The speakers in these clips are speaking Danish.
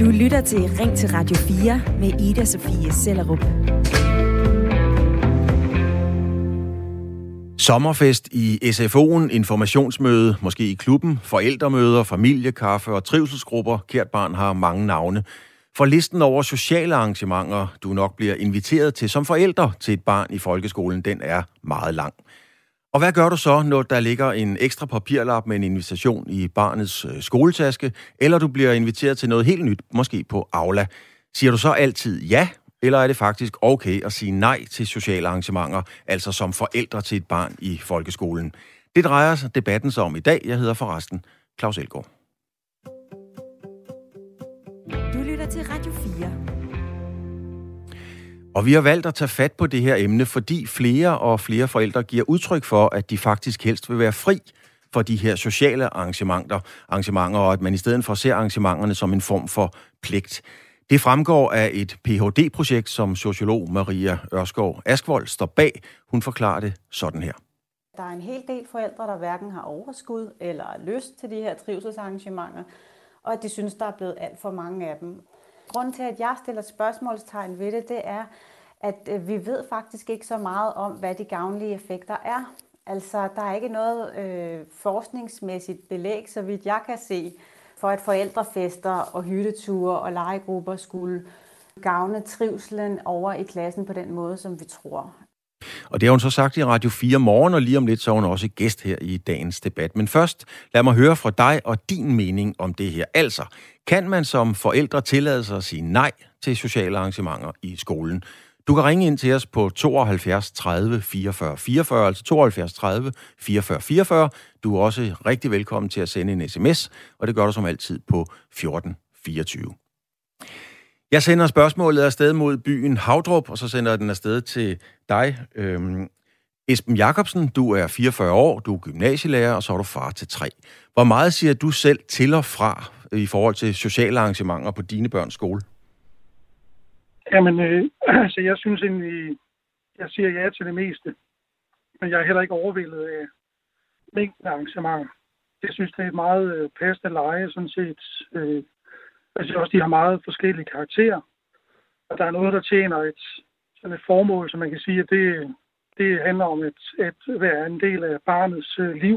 Du lytter til Ring til Radio 4 med Ida Sofie Sellerup. Sommerfest i SFO'en, informationsmøde, måske i klubben, forældremøder, familiekaffe og trivselsgrupper. Kært barn har mange navne. For listen over sociale arrangementer, du nok bliver inviteret til som forældre til et barn i folkeskolen, den er meget lang. Og hvad gør du så, når der ligger en ekstra papirlap med en invitation i barnets øh, skoletaske, eller du bliver inviteret til noget helt nyt, måske på Aula? Siger du så altid ja, eller er det faktisk okay at sige nej til sociale arrangementer, altså som forældre til et barn i folkeskolen? Det drejer sig debatten så om i dag. Jeg hedder forresten Claus Elgaard. Du lytter til Radio 4. Og vi har valgt at tage fat på det her emne, fordi flere og flere forældre giver udtryk for, at de faktisk helst vil være fri for de her sociale arrangementer, arrangementer og at man i stedet for ser arrangementerne som en form for pligt. Det fremgår af et Ph.D.-projekt, som sociolog Maria Ørskov Askvold står bag. Hun forklarer det sådan her. Der er en hel del forældre, der hverken har overskud eller lyst til de her trivselsarrangementer, og at de synes, der er blevet alt for mange af dem. Grunden til, at jeg stiller spørgsmålstegn ved det, det er, at øh, vi ved faktisk ikke så meget om, hvad de gavnlige effekter er. Altså, der er ikke noget øh, forskningsmæssigt belæg, så vidt jeg kan se, for at forældrefester og hytteture og legegrupper skulle gavne trivselen over i klassen på den måde, som vi tror. Og det har hun så sagt i Radio 4 morgen, og lige om lidt så er hun også gæst her i dagens debat. Men først, lad mig høre fra dig og din mening om det her. Altså, kan man som forældre tillade sig at sige nej til sociale arrangementer i skolen? Du kan ringe ind til os på 72 30 44 44, altså 72 30 44 44. Du er også rigtig velkommen til at sende en sms, og det gør du som altid på 14 24. Jeg sender spørgsmålet afsted mod byen Havdrup, og så sender jeg den afsted til dig, øhm, Esben Jacobsen. Du er 44 år, du er gymnasielærer, og så er du far til tre. Hvor meget siger du selv til og fra i forhold til sociale arrangementer på dine børns skole? Jamen, øh, altså, jeg synes egentlig, jeg siger ja til det meste. Men jeg er heller ikke overvældet af mængden af arrangementer. Jeg synes, det er et meget øh, passende leje, sådan set. Øh, jeg synes også, de har meget forskellige karakterer. Og der er noget, der tjener et, sådan et formål, som man kan sige, at det, det handler om at, et være en del af barnets øh, liv.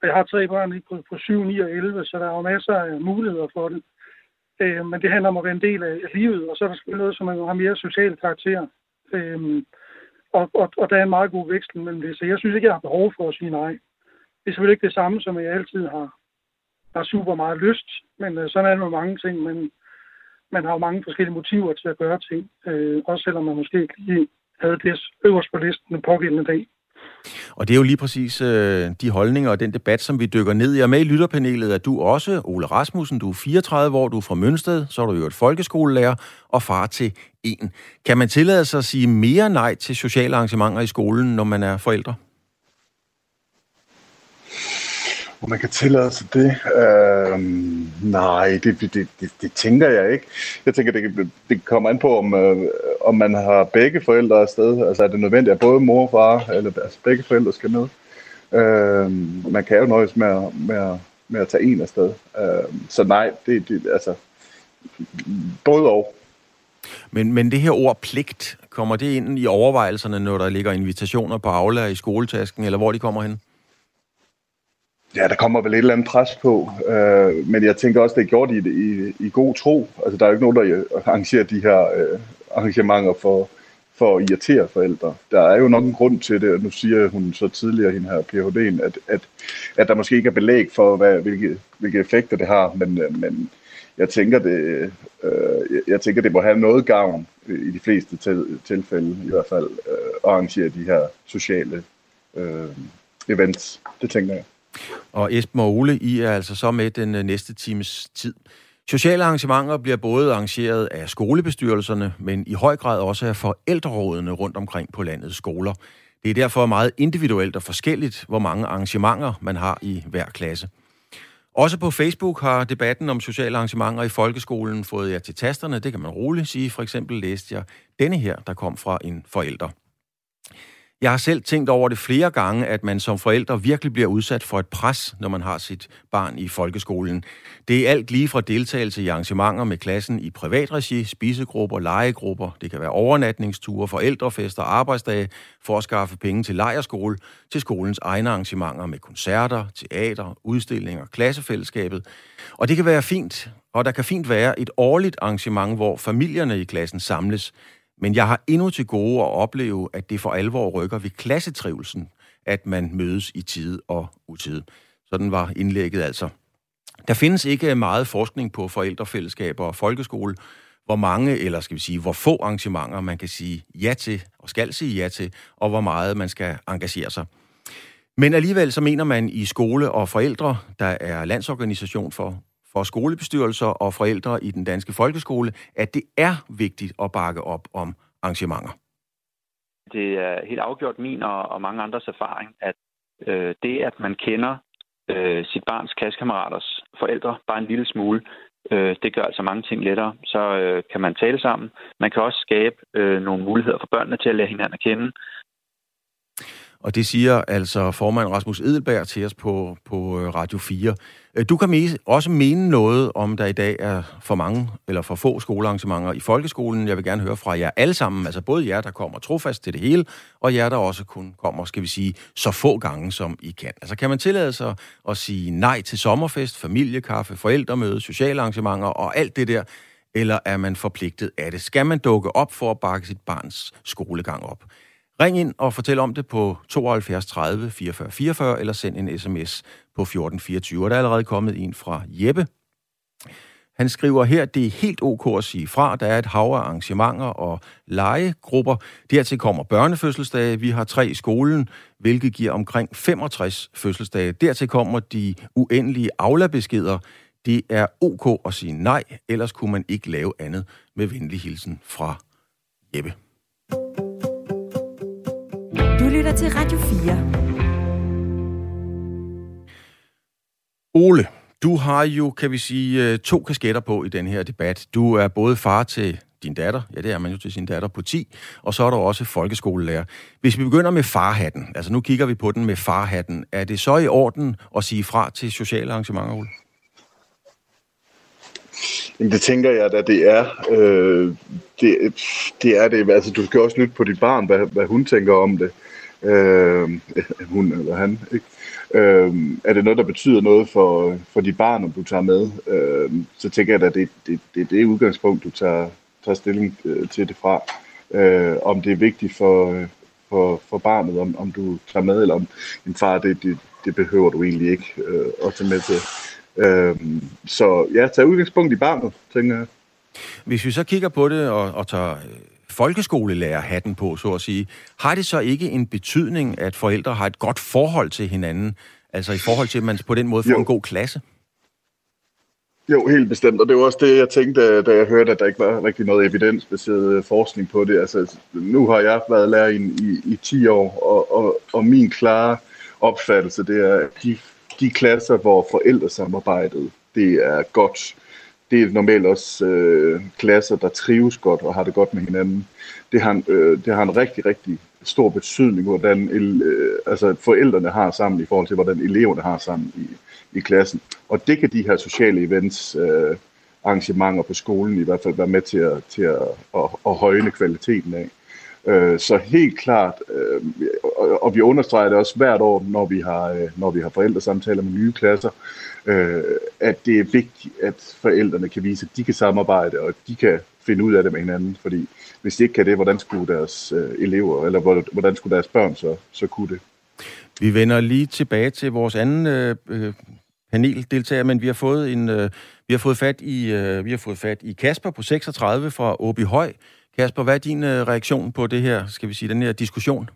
Og jeg har tre børn på, på 7, 9 og 11, så der er jo masser af muligheder for det. Øh, men det handler om at være en del af livet, og så er der selvfølgelig noget, som man har mere sociale karakter. Øh, og, og, og der er en meget god veksel mellem det, så jeg synes ikke, jeg har behov for at sige nej. Det er selvfølgelig ikke det samme, som jeg altid har, har super meget lyst, men øh, sådan er det med mange ting, men man har jo mange forskellige motiver til at gøre ting, øh, også selvom man måske ikke lige havde det øverst på listen den pågældende dag. Og det er jo lige præcis øh, de holdninger og den debat, som vi dykker ned i. Og med i lytterpanelet er du også Ole Rasmussen. Du er 34 år, du er fra Mønsted, så er du jo et folkeskolelærer og far til en. Kan man tillade sig at sige mere nej til sociale arrangementer i skolen, når man er forældre? Om man kan tillade sig det? Øhm, nej, det, det, det, det tænker jeg ikke. Jeg tænker, det, det kommer an på, om, øh, om man har begge forældre afsted. Altså er det nødvendigt, at både mor og far, eller altså begge forældre skal med? Øhm, man kan jo nøjes med, med, med at tage en afsted. Øhm, så nej, det, det altså både og. Men, men det her ord pligt, kommer det ind i overvejelserne, når der ligger invitationer på Aula i skoletasken, eller hvor de kommer hen? Ja, der kommer vel et eller andet pres på, øh, men jeg tænker også, det er gjort i, i, i god tro. Altså, der er jo ikke nogen, der øh, arrangerer de her øh, arrangementer for, for at irritere forældre. Der er jo nok en grund til det, og nu siger hun så tidligere, hende her PhD'en, at, at, at der måske ikke er belæg for, hvad, hvilke, hvilke effekter det har, men, øh, men jeg tænker, det, øh, jeg tænker, det må have noget gavn i de fleste til, tilfælde, i hvert fald, øh, at arrangere de her sociale øh, events. Det tænker jeg. Og Esben og Ole, I er altså så med den øh, næste times tid. Sociale arrangementer bliver både arrangeret af skolebestyrelserne, men i høj grad også af forældrerådene rundt omkring på landets skoler. Det er derfor meget individuelt og forskelligt, hvor mange arrangementer man har i hver klasse. Også på Facebook har debatten om sociale arrangementer i folkeskolen fået jer til tasterne. Det kan man roligt sige. For eksempel læste jeg denne her, der kom fra en forælder. Jeg har selv tænkt over det flere gange, at man som forældre virkelig bliver udsat for et pres, når man har sit barn i folkeskolen. Det er alt lige fra deltagelse i arrangementer med klassen i privatregi, spisegrupper, legegrupper, det kan være overnatningsture, forældrefester, arbejdsdage for at skaffe penge til lejerskole, til skolens egne arrangementer med koncerter, teater, udstillinger, klassefællesskabet. Og det kan være fint, og der kan fint være et årligt arrangement, hvor familierne i klassen samles, men jeg har endnu til gode at opleve, at det for alvor rykker ved klassetrivelsen, at man mødes i tid og utid. Sådan var indlægget altså. Der findes ikke meget forskning på forældrefællesskaber og folkeskole, hvor mange, eller skal vi sige, hvor få arrangementer man kan sige ja til, og skal sige ja til, og hvor meget man skal engagere sig. Men alligevel så mener man i skole og forældre, der er landsorganisation for for skolebestyrelser og forældre i den danske folkeskole, at det er vigtigt at bakke op om arrangementer? Det er helt afgjort min og, og mange andres erfaring, at øh, det, at man kender øh, sit barns klassekammeraters forældre bare en lille smule, øh, det gør altså mange ting lettere. Så øh, kan man tale sammen. Man kan også skabe øh, nogle muligheder for børnene til at lære hinanden at kende. Og det siger altså formand Rasmus Edelberg til os på, på øh, Radio 4. Øh, du kan også mene noget om, der i dag er for mange eller for få skolearrangementer i folkeskolen. Jeg vil gerne høre fra jer alle sammen, altså både jer, der kommer trofast til det hele, og jer, der også kun kommer, skal vi sige, så få gange, som I kan. Altså kan man tillade sig at sige nej til sommerfest, familiekaffe, forældremøde, sociale arrangementer og alt det der, eller er man forpligtet af det? Skal man dukke op for at bakke sit barns skolegang op? Ring ind og fortæl om det på 72 30 44 44, eller send en sms på 1424. Der er allerede kommet en fra Jeppe. Han skriver her, det er helt ok at sige fra. Der er et hav af arrangementer og legegrupper. Dertil kommer børnefødselsdage. Vi har tre i skolen, hvilket giver omkring 65 fødselsdage. Dertil kommer de uendelige aflabeskeder. Det er ok at sige nej, ellers kunne man ikke lave andet med venlig hilsen fra Jeppe. Lytter til Radio 4. Ole, du har jo, kan vi sige, øh, to kasketter på i den her debat. Du er både far til din datter, ja det er man jo til sin datter på 10, og så er der også folkeskolelærer. Hvis vi begynder med farhatten, altså nu kigger vi på den med farhatten, er det så i orden at sige fra til sociale arrangementer, Ole? Jamen, det tænker jeg da, det er. Øh, det, det er det. Altså, du skal også lytte på dit barn, hvad, hvad hun tænker om det. Øh, hun eller han, ikke? Øh, er det noget, der betyder noget for, for dit barn, om du tager med, øh, så tænker jeg at det, det, det, det er udgangspunkt, du tager, tager stilling øh, til det fra. Øh, om det er vigtigt for, for, for barnet, om, om du tager med, eller om en far, det, det, det behøver du egentlig ikke øh, at tage med til. Øh, så ja, tag udgangspunkt i barnet, tænker jeg. Hvis vi så kigger på det og, og tager folkeskolelærerhatten på, så at sige, har det så ikke en betydning, at forældre har et godt forhold til hinanden? Altså i forhold til, at man på den måde får jo. en god klasse? Jo, helt bestemt. Og det var også det, jeg tænkte, da jeg hørte, at der ikke var rigtig noget evidensbaseret forskning på det. Altså, nu har jeg været lærer i, i, i 10 år, og, og, og min klare opfattelse, det er, at de, de klasser, hvor forældresamarbejdet, det er godt, det er normalt også øh, klasser, der trives godt og har det godt med hinanden. Det har, øh, det har en rigtig, rigtig stor betydning, hvordan øh, altså forældrene har sammen i forhold til, hvordan eleverne har sammen i, i klassen. Og det kan de her sociale events, øh, arrangementer på skolen i hvert fald være med til at, til at, at, at højne kvaliteten af. Øh, så helt klart, øh, og, og vi understreger det også hvert år, når vi har, øh, når vi har forældresamtaler med nye klasser, øh, at det er vigtigt, at forældrene kan vise, at de kan samarbejde, og de kan finde ud af det med hinanden, fordi hvis de ikke kan det, hvordan skulle deres øh, elever, eller hvordan skulle deres børn så, så kunne det? Vi vender lige tilbage til vores anden øh, øh paneldeltager, men vi har fået en øh, vi har fået fat i øh, vi har fået fat i Kasper på 36 fra Åby Høj. Kasper, hvad er din øh, reaktion på det her, skal vi sige, den her diskussion?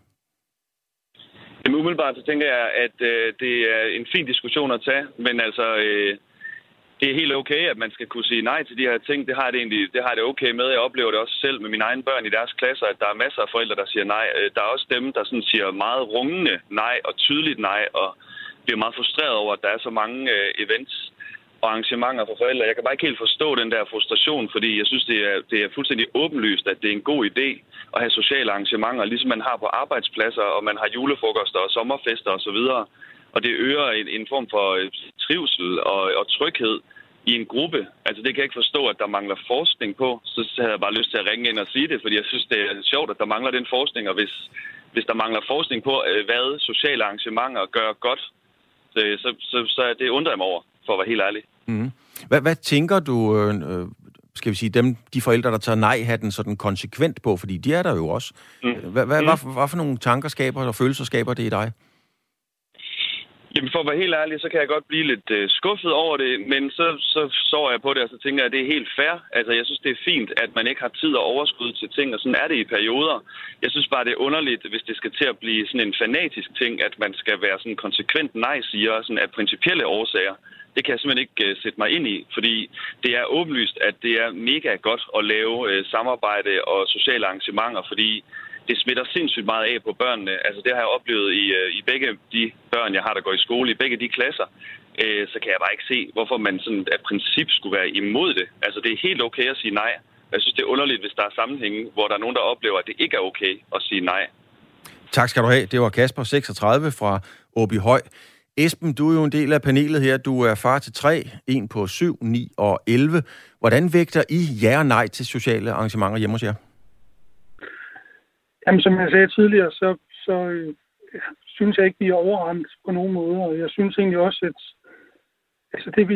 Jamen umiddelbart så tænker jeg, at øh, det er en fin diskussion at tage, men altså, øh, det er helt okay, at man skal kunne sige nej til de her ting. Det har det egentlig det har det okay med. Jeg oplever det også selv med mine egne børn i deres klasser, at der er masser af forældre, der siger nej. Øh, der er også dem, der sådan siger meget rungende nej og tydeligt nej, og bliver meget frustreret over, at der er så mange øh, events og arrangementer for forældre. Jeg kan bare ikke helt forstå den der frustration, fordi jeg synes, det er, det er fuldstændig åbenlyst, at det er en god idé at have sociale arrangementer, ligesom man har på arbejdspladser, og man har julefrokoster og sommerfester osv. Og det øger en, en form for trivsel og, og tryghed i en gruppe. Altså det kan jeg ikke forstå, at der mangler forskning på. Så havde jeg bare lyst til at ringe ind og sige det, fordi jeg synes, det er sjovt, at der mangler den forskning. Og hvis, hvis der mangler forskning på, hvad sociale arrangementer gør godt, så, så, så, så det undrer jeg mig over for at være helt ærlig. Mm. Hvad, hvad tænker du, øh, øh, skal vi sige, dem, de forældre, der tager nej-hatten sådan konsekvent på, fordi de er der jo også. Mm. Hvad, hvad, mm. hvad, hvad for nogle tanker skaber og følelser skaber det i dig? Jamen for at være helt ærlig, så kan jeg godt blive lidt øh, skuffet over det, men så, så sover jeg på det, og så tænker jeg, at det er helt fair. Altså jeg synes, det er fint, at man ikke har tid og overskud til ting, og sådan er det i perioder. Jeg synes bare, det er underligt, hvis det skal til at blive sådan en fanatisk ting, at man skal være sådan konsekvent nej-siger, sådan af principielle årsager det kan jeg simpelthen ikke øh, sætte mig ind i, fordi det er åbenlyst, at det er mega godt at lave øh, samarbejde og sociale arrangementer, fordi det smitter sindssygt meget af på børnene. Altså det har jeg oplevet i, øh, i begge de børn, jeg har, der går i skole, i begge de klasser. Øh, så kan jeg bare ikke se, hvorfor man sådan af princip skulle være imod det. Altså det er helt okay at sige nej. Jeg synes, det er underligt, hvis der er sammenhænge, hvor der er nogen, der oplever, at det ikke er okay at sige nej. Tak skal du have. Det var Kasper 36 fra Åby Høj. Esben, du er jo en del af panelet her. Du er far til tre, en på 7, 9 og 11. Hvordan vægter I ja og nej til sociale arrangementer hjemme hos jer? Jamen, som jeg sagde tidligere, så, så øh, synes jeg ikke, vi er overrendt på nogen måde. Og jeg synes egentlig også, at altså det, vi,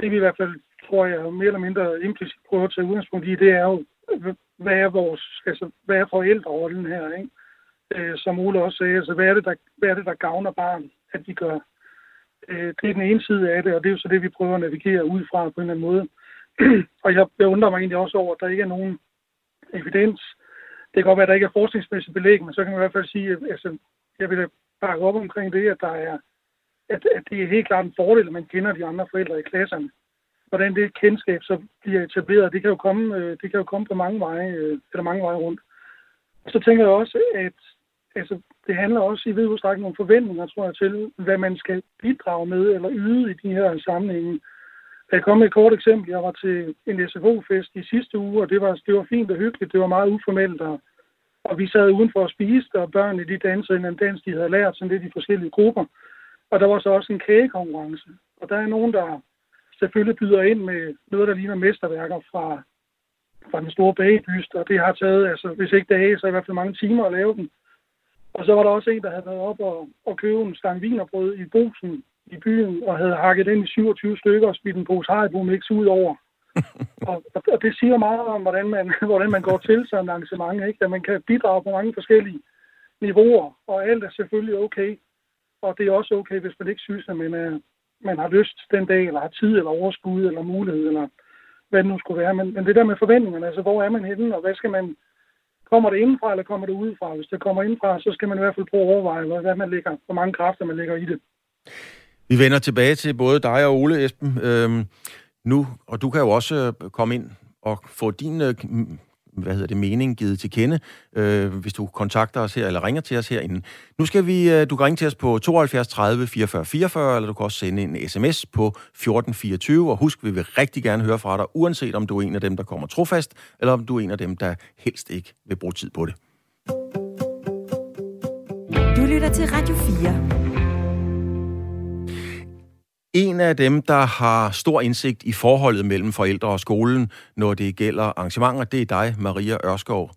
det vi i hvert fald, tror jeg, mere eller mindre implicit prøver at tage udgangspunkt i, det er jo, hvad er vores, altså, hvad er forældrerollen her, ikke? Øh, som Ole også sagde, altså, hvad er det, der, hvad er det, der gavner barn, at vi gør? Øh, det er den ene side af det, og det er jo så det, vi prøver at navigere ud fra på en eller anden måde. og jeg, jeg undrer mig egentlig også over, at der ikke er nogen evidens. Det kan godt være, at der ikke er forskningsmæssigt belæg, men så kan man i hvert fald sige, at altså, jeg vil bakke op omkring det, at, der er, at, at det er helt klart en fordel, at man kender de andre forældre i klasserne. Hvordan det kendskab så bliver etableret, det kan jo komme, øh, det kan jo komme på mange veje, øh, eller mange veje rundt. Og så tænker jeg også, at altså, det handler også i vid udstrækning om forventninger, tror jeg, til, hvad man skal bidrage med eller yde i de her sammenhænge. Jeg kom med et kort eksempel. Jeg var til en SFO-fest i sidste uge, og det var, det var fint og hyggeligt. Det var meget uformelt, og, og vi sad udenfor og spiste, og børnene de dansede en dans, de havde lært sådan lidt i forskellige grupper. Og der var så også en kagekonkurrence. Og der er nogen, der selvfølgelig byder ind med noget, der ligner mesterværker fra, fra den store bagedyst, og det har taget, altså hvis ikke dage, så i hvert fald mange timer at lave den. Og så var der også en, der havde været op og, og købe en stang vinerbrød i brusen i byen, og havde hakket den i 27 stykker og smidt en pose Haribo-mix ud over. og, og, det siger meget om, hvordan man, hvordan man går til sådan en arrangement, ikke? at man kan bidrage på mange forskellige niveauer, og alt er selvfølgelig okay. Og det er også okay, hvis man ikke synes, at man, er, man har lyst den dag, eller har tid, eller overskud, eller mulighed, eller hvad det nu skulle være. Men, men det der med forventningerne, altså hvor er man henne, og hvad skal man, Kommer det indenfra, eller kommer det udefra? Hvis det kommer indenfra, så skal man i hvert fald prøve at overveje, hvad man lægger, hvor mange kræfter man lægger i det. Vi vender tilbage til både dig og Ole, Esben. Øhm, nu, og du kan jo også øh, komme ind og få din øh, hvad hedder det, mening givet til kende, øh, hvis du kontakter os her, eller ringer til os herinde. Nu skal vi, øh, du kan ringe til os på 72 30 44 44, eller du kan også sende en sms på 1424, og husk, vi vil rigtig gerne høre fra dig, uanset om du er en af dem, der kommer trofast, eller om du er en af dem, der helst ikke vil bruge tid på det. Du lytter til Radio 4. En af dem, der har stor indsigt i forholdet mellem forældre og skolen, når det gælder arrangementer, det er dig, Maria Ørskov.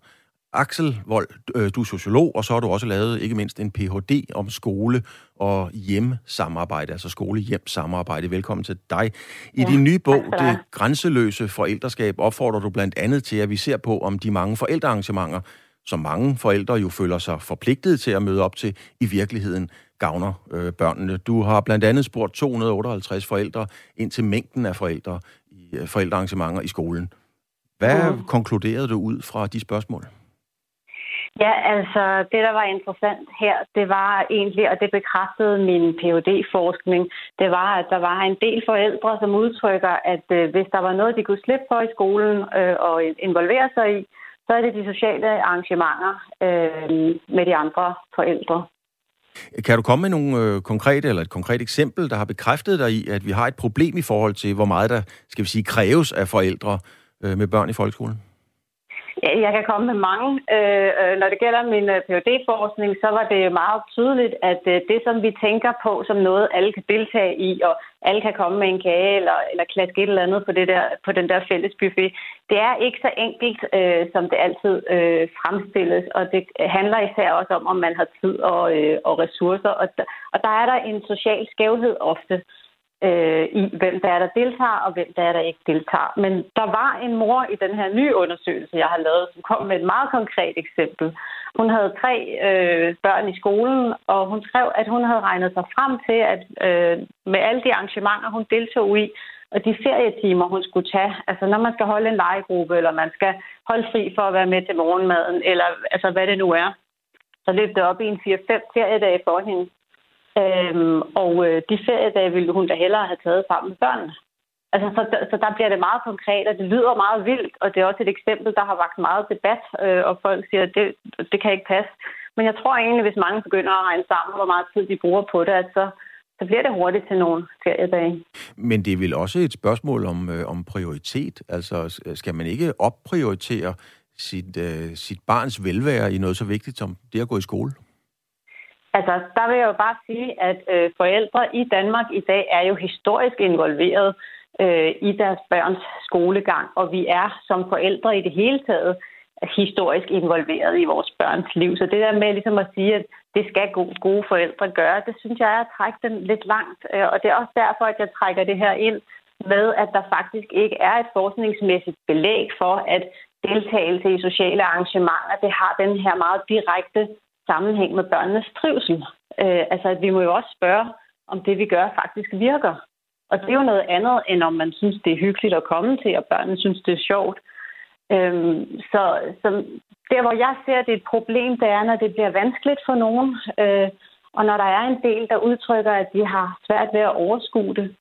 Axel Vold, øh, du er sociolog, og så har du også lavet ikke mindst en Ph.D. om skole og hjem-samarbejde, altså skole-hjem-samarbejde. Velkommen til dig. I ja, din nye bog, Det grænseløse forældreskab, opfordrer du blandt andet til, at vi ser på, om de mange forældrearrangementer, som mange forældre jo føler sig forpligtet til at møde op til, i virkeligheden gavner øh, børnene. Du har blandt andet spurgt 258 forældre ind til mængden af forældre i øh, forældrearrangementer i skolen. Hvad mm. konkluderede du ud fra de spørgsmål? Ja, altså det, der var interessant her, det var egentlig, og det bekræftede min phd forskning det var, at der var en del forældre, som udtrykker, at øh, hvis der var noget, de kunne slippe for i skolen øh, og involvere sig i, så er det de sociale arrangementer øh, med de andre forældre. Kan du komme med nogle øh, konkrete, eller et konkret eksempel, der har bekræftet dig i, at vi har et problem i forhold til, hvor meget der, skal vi sige, kræves af forældre øh, med børn i folkeskolen? Jeg kan komme med mange. Øh, øh, når det gælder min øh, phd forskning så var det meget tydeligt, at det, som vi tænker på som noget, alle kan deltage i, og alle kan komme med en kage eller, eller klaske et eller andet på, det der, på den der fælles buffet, det er ikke så enkelt, øh, som det altid øh, fremstilles, og det handler især også om, om man har tid og, øh, og ressourcer, og, og der er der en social skævhed ofte. øh, Øh, i, hvem der er, der deltager, og hvem der er, der ikke deltager. Men der var en mor i den her nye undersøgelse, jeg har lavet, som kom med et meget konkret eksempel. Hun havde tre øh, børn i skolen, og hun skrev, at hun havde regnet sig frem til, at øh, med alle de arrangementer, hun deltog i, og de ferietimer, hun skulle tage, altså når man skal holde en legegruppe, eller man skal holde fri for at være med til morgenmaden, eller altså hvad det nu er, så løb det op i en 4-5 feriedage for hende. Øhm, og øh, de feriedage ville hun da hellere have taget sammen med børnene. Altså, så, så der bliver det meget konkret, og det lyder meget vildt, og det er også et eksempel, der har vagt meget debat, øh, og folk siger, at det, det kan ikke passe. Men jeg tror egentlig, hvis mange begynder at regne sammen, hvor meget tid de bruger på det, at så, så bliver det hurtigt til nogle feriedage. Men det er vel også et spørgsmål om, øh, om prioritet. Altså, skal man ikke opprioritere sit, øh, sit barns velvære i noget så vigtigt som det at gå i skole? Altså, der vil jeg jo bare sige, at øh, forældre i Danmark i dag er jo historisk involveret øh, i deres børns skolegang, og vi er som forældre i det hele taget historisk involveret i vores børns liv. Så det der med ligesom at sige, at det skal gode, gode forældre gøre, det synes jeg er at trække den lidt langt. Øh, og det er også derfor, at jeg trækker det her ind med, at der faktisk ikke er et forskningsmæssigt belæg for, at deltagelse i sociale arrangementer, det har den her meget direkte sammenhæng med børnenes trivsel. Øh, altså, at vi må jo også spørge, om det, vi gør, faktisk virker. Og det er jo noget andet, end om man synes, det er hyggeligt at komme til, og børnene synes, det er sjovt. Øhm, så, så der, hvor jeg ser, det er et problem, det er, når det bliver vanskeligt for nogen, øh, og når der er en del, der udtrykker, at de har svært ved at overskue det.